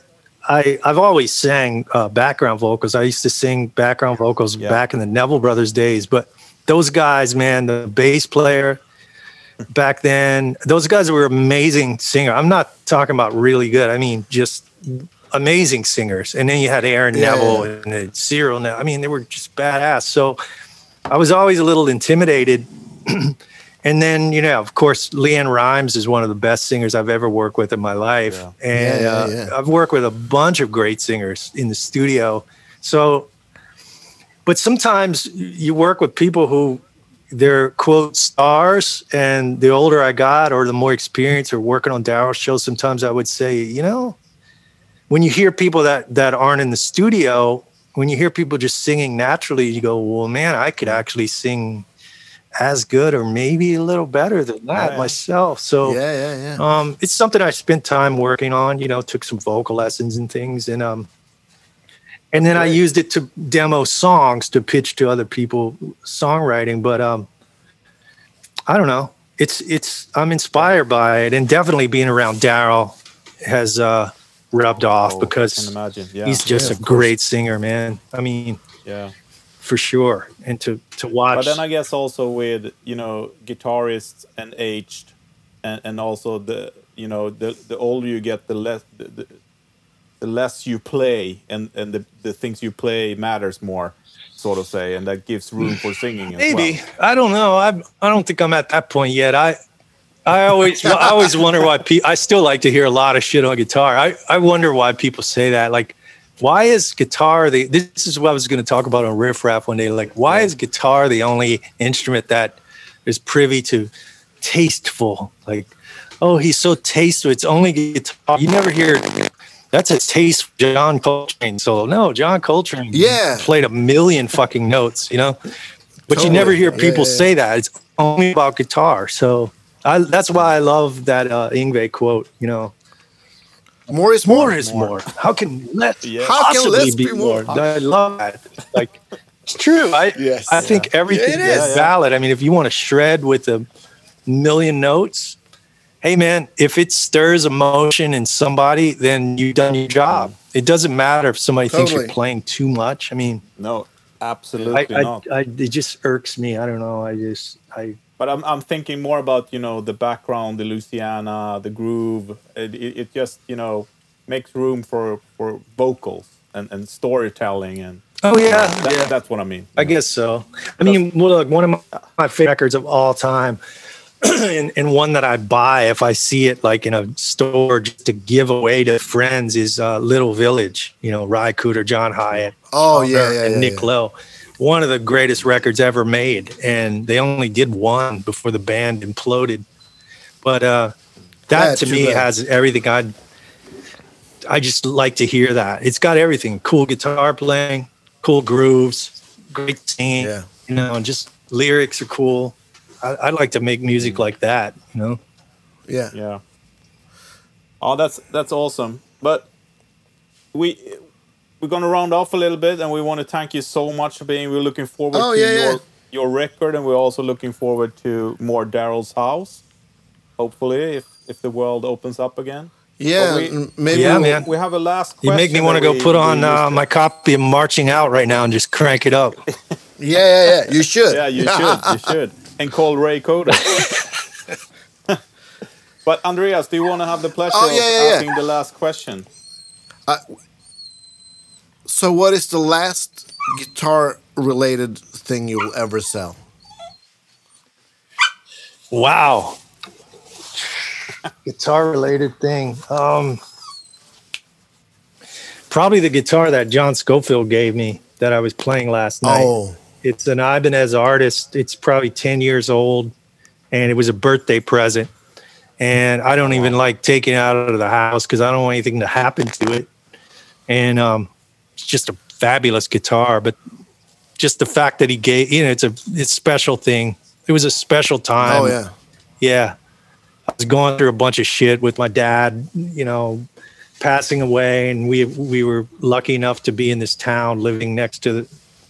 I, I've always sang uh, background vocals. I used to sing background vocals Yeah. back in the Neville Brothers days. But those guys, man, the bass player back then, those guys were amazing singer. I'm not talking about really good. I mean, just amazing singers. And then you had Aaron Yeah, Neville yeah. and Cyril. Neville. I mean, they were just badass. So I was always a little intimidated. and then, you know, of course, LeAnn Rimes is one of the best singers I've ever worked with in my life. Yeah. And Yeah, yeah, uh. I've worked with a bunch of great singers in the studio. So but sometimes you work with people who they're quote stars and the older i got or the more experience or working on daryl shows sometimes i would say you know when you hear people that that aren't in the studio when you hear people just singing naturally you go well man i could actually sing as good or maybe a little better than that yeah. myself so Yeah, yeah, yeah. um, it's something I spent time working on. You know, took some vocal lessons and things, and um, and then I used it to demo songs to pitch to other people songwriting. But um, I don't know. It's it's I'm inspired by it, and definitely being around Daryl has uh, rubbed oh, off Oh, I because imagine. Yeah. he's just Yeah, a of course. great singer, man. I mean, yeah. for sure. And to to watch. But then I guess also with you know guitarists and aged, and, and also the you know the the older you get, the less the, the, the less you play, and and the, the things you play matters more, sort of say, and that gives room for singing. As Maybe well. I don't know. I I don't think I'm at that point yet. I I always I always wonder why people. I still like to hear a lot of shit on guitar. I I wonder why people say that. Like, why is guitar the? This is what I was going to talk about on Riff Raff one day. Like, why is guitar the only instrument that is privy to tasteful? Like, oh, he's so tasteful. It's only guitar. You never hear. That's a taste John Coltrane solo. No, John Coltrane Yeah. played a million fucking notes, you know? But you never hear Yeah, people yeah, yeah. say that. It's only about guitar. So I, that's why I love that uh, Yngwie quote, you know, More is more more. is more. How can less Yeah. How can possibly less be, be more? more? I love that. Like, it's true. I, Yes. I think everything Yeah, it is is. valid. I mean, if you want to shred with a million notes, hey man, if it stirs emotion in somebody, then you've done your job. It doesn't matter if somebody thinks you're playing too much. I mean, No, absolutely I, not. I, it just irks me. I don't know. I just, I, But I'm I'm thinking more about you know the background, the Louisiana, the groove. It, it, it just you know makes room for for vocals and, and storytelling and oh yeah, that, yeah. that's what I mean. I guess so. I mean, look, one of my, my favorite records of all time, and, and one that I buy if I see it like in a store just to give away to friends is uh, Little Village. You know, Ry Cooder, John Hiatt, Oh, John yeah, yeah, and yeah, Nick yeah. Lowe. One of the greatest records ever made, and they only did one before the band imploded. But uh, that Yeah, to me bad. has everything I. I just like to hear that. It's got everything: cool guitar playing, cool grooves, great singing Yeah. you know, and just lyrics are cool. I, I'd like to make music like that, you know. Yeah. Yeah. Oh, that's that's awesome. But we we're gonna round off a little bit, and we want to thank you so much for being. We're looking forward Oh, to yeah, your yeah. your record, and we're also looking forward to more Daryl's house. Hopefully, if if the world opens up again. Yeah. we- maybe Yeah, we'll- man. We have a last. You make me want to go put on uh, my copy of Marching Out right now and just crank it up. Yeah, yeah, yeah. You should. Yeah, you should. You should. And call Ry Cooder. but Andreas, do you want to have the pleasure Oh, yeah, of yeah, yeah. asking the last question? So, what is the last guitar-related thing you'll ever sell? Wow. guitar related thing. Um probably the guitar that John Scofield gave me that I was playing last night. Oh, It's an Ibanez artist. It's probably 10 years old and it was a birthday present. And I don't even like taking it out of the house because I don't want anything to happen to it. And um, it's just a fabulous guitar. But just the fact that he gave, you know, it's a it's a special thing. It was a special time. oh yeah. Yeah. I was going through a bunch of shit with my dad, you know, passing away and we we were lucky enough to be in this town living next to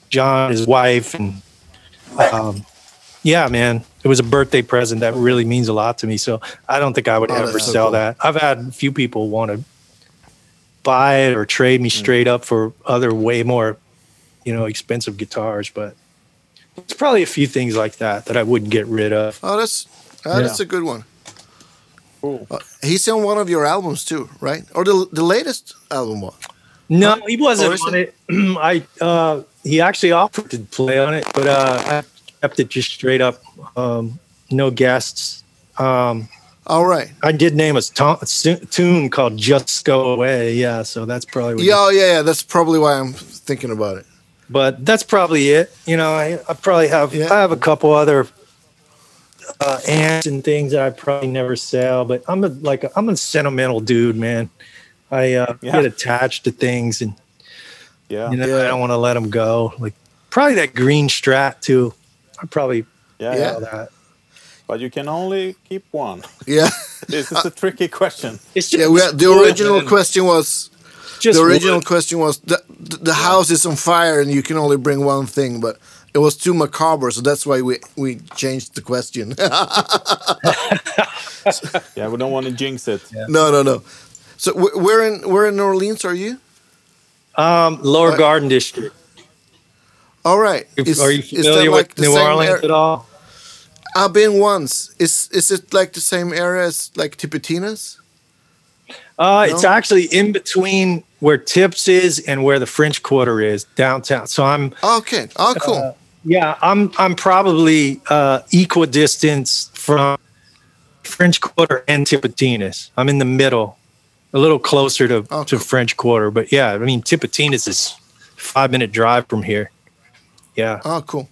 John his wife and um yeah, man, it was a birthday present that really means a lot to me. So I don't think I would Oh, ever sell cool. that. I've had a few people want to buy it or trade me Mm. straight up for other way more, you know, expensive guitars, but it's probably a few things like that that I wouldn't get rid of. Oh, that's uh, Yeah. that's a good one. Cool. Uh, he's on one of your albums too, right? Or the the latest album one? No, he wasn't is on it. I uh, he actually offered to play on it, but uh, I kept it just straight up, um, no guests. Um, All right. I did name a, to- tune called "Just Go Away." Yeah, so that's probably what Yeah, oh, yeah, yeah. That's probably why I'm thinking about it. but that's probably it. You know, I, I probably have Yeah. I have a couple other uh, ants and things that I probably never sell. But I'm a like a, I'm a sentimental dude, man. I uh, Yeah. get attached to things, and Yeah. you know Yeah. I don't want to let them go. Like probably that green strat too. I probably Yeah. Yeah. that. But you can only keep one. Yeah, This is a tricky question. It's just yeah. We had, the original question was Just the original wood. question was the, the the house is on fire and you can only bring one thing, but it was too macabre, so that's why we we changed the question. Yeah, we don't want to jinx it. no, no, no. So wh- where in where in New Orleans are you? um, Lower Uh, Garden District. All right. Is- Are you is that familiar with the New Orleans ar- at all? I've been once. Is is it like the same area as like Tipitina's? Uh, It's actually in between where Tips is and where the French Quarter is downtown. So I'm Okay. Oh, cool. Uh, yeah, I'm I'm probably uh, equidistance from French Quarter and Tipitina's. I'm in the middle, a little closer to, Oh, to cool. French Quarter. But yeah, I mean Tipitina's is five minute drive from here. Yeah, oh, cool.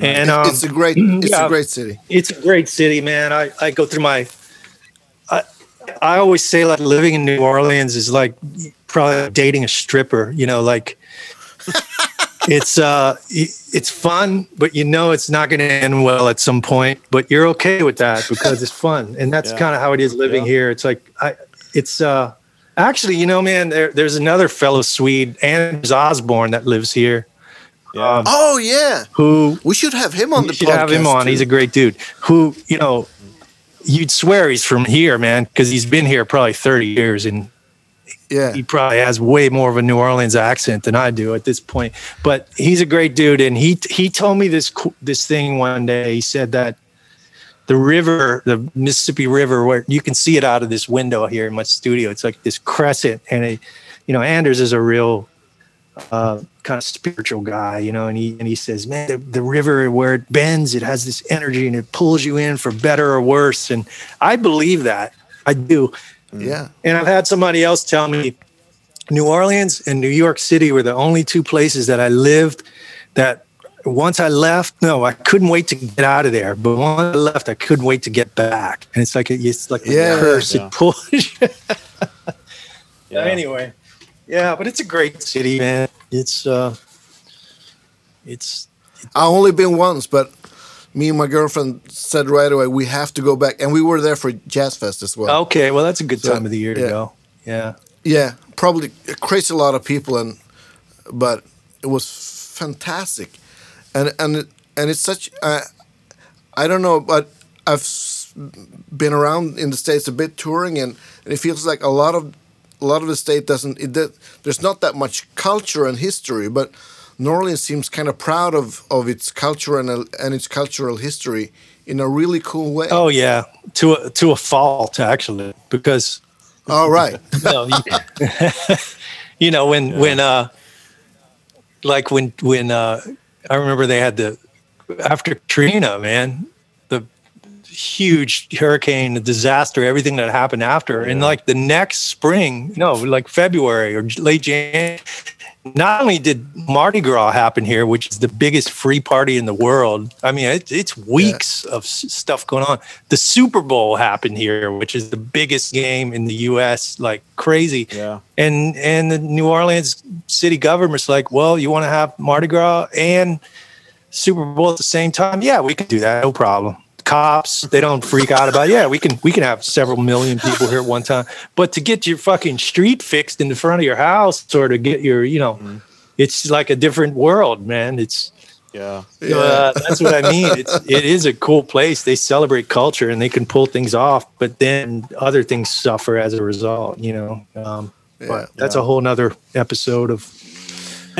And um, it's a great. It's yeah. a great city. it's a great city, man. I, I go through my. I, I always say like living in New Orleans is like probably dating a stripper. You know, like it's uh it's fun, but you know it's not going to end well at some point. But you're okay with that because it's fun, and that's Yeah. kind of how it is living Yeah. here. It's like I, it's uh actually you know man, there, there's another fellow Swede, Anders Osborne, that lives here. Yeah. Um, Oh yeah, Who we should have him on you the should podcast. have him on. too. He's a great dude. Who you know, you'd swear he's from here, man, because he's been here probably thirty years, and yeah. he probably has way more of a New Orleans accent than I do at this point. But he's a great dude, and he he told me this this thing one day. He said that the river, the Mississippi River, where you can see it out of this window here in my studio. It's like this crescent, and it, you know, Anders is a real uh, kind of spiritual guy, you know, and he and he says, man, the, the river where it bends, it has this energy and it pulls you in for better or worse, and I believe that. I do. Yeah. And I've had somebody else tell me New Orleans and New York City were the only two places that I lived that once I left, no, I couldn't wait to get out of there. But once I left, I couldn't wait to get back. And it's like a, it's like a Yeah, curse. yeah. It pulls. Yeah. Anyway, yeah, but it's a great city, man. It's uh, it's I only been once, but me and my girlfriend said right away we have to go back, and we were there for Jazz Fest as well. okay. Well, that's a good So, time of the year to yeah. go. Yeah. Yeah, probably a crazy lot of people, and but it was fantastic, and and and it's such. Uh, I don't know, but I've been around in the states a bit touring, and, and it feels like a lot of a lot of the state doesn't. It, there's not that much culture and history, but New Orleans seems kind of proud of of its culture and and its cultural history in a really cool way. Oh yeah, to a to a fault actually, because all right. no, you, you know when when uh like when when uh I remember they had the after Katrina, man, the huge hurricane, the disaster, everything that happened after, and like the next spring, no, like February or late January. Not only did Mardi Gras happen here, which is the biggest free party in the world. I mean, it, it's weeks of s- stuff going on. The Super Bowl happened here, which is the biggest game in the U.S. Like crazy Yeah. and and the New Orleans city government's like, well, you want to have Mardi Gras and Super Bowl at the same time? Yeah, we can do that, no problem. Cops, they don't freak out about. It. Yeah, we can we can have several million people here at one time. But to get your fucking street fixed in the front of your house, or to get your, you know, it's like a different world, man. It's Yeah. uh, that's what I mean. It's it is a cool place. They celebrate culture and they can pull things off, but then other things suffer as a result. You know, um, Yeah. but that's Yeah. a whole nother episode of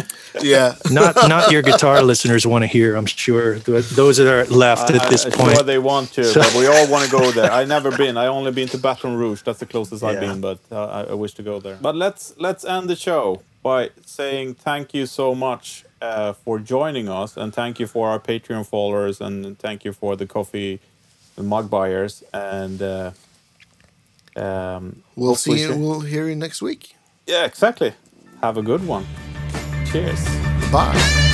Yeah. not not your guitar listeners want to hear. I'm sure those that are left I, at this I, point. Sure they want to, So- but we all want to go there. I've never been. I only been to Baton Rouge. That's the closest I've been, but uh, I, I wish to go there. But let's let's end the show by saying thank you so much uh, for joining us, and thank you for our Patreon followers, and thank you for the coffee, the mug buyers, and uh, um, We'll see you. see- We'll hear you next week. Yeah, exactly. Have a good one. Cheers. Bye.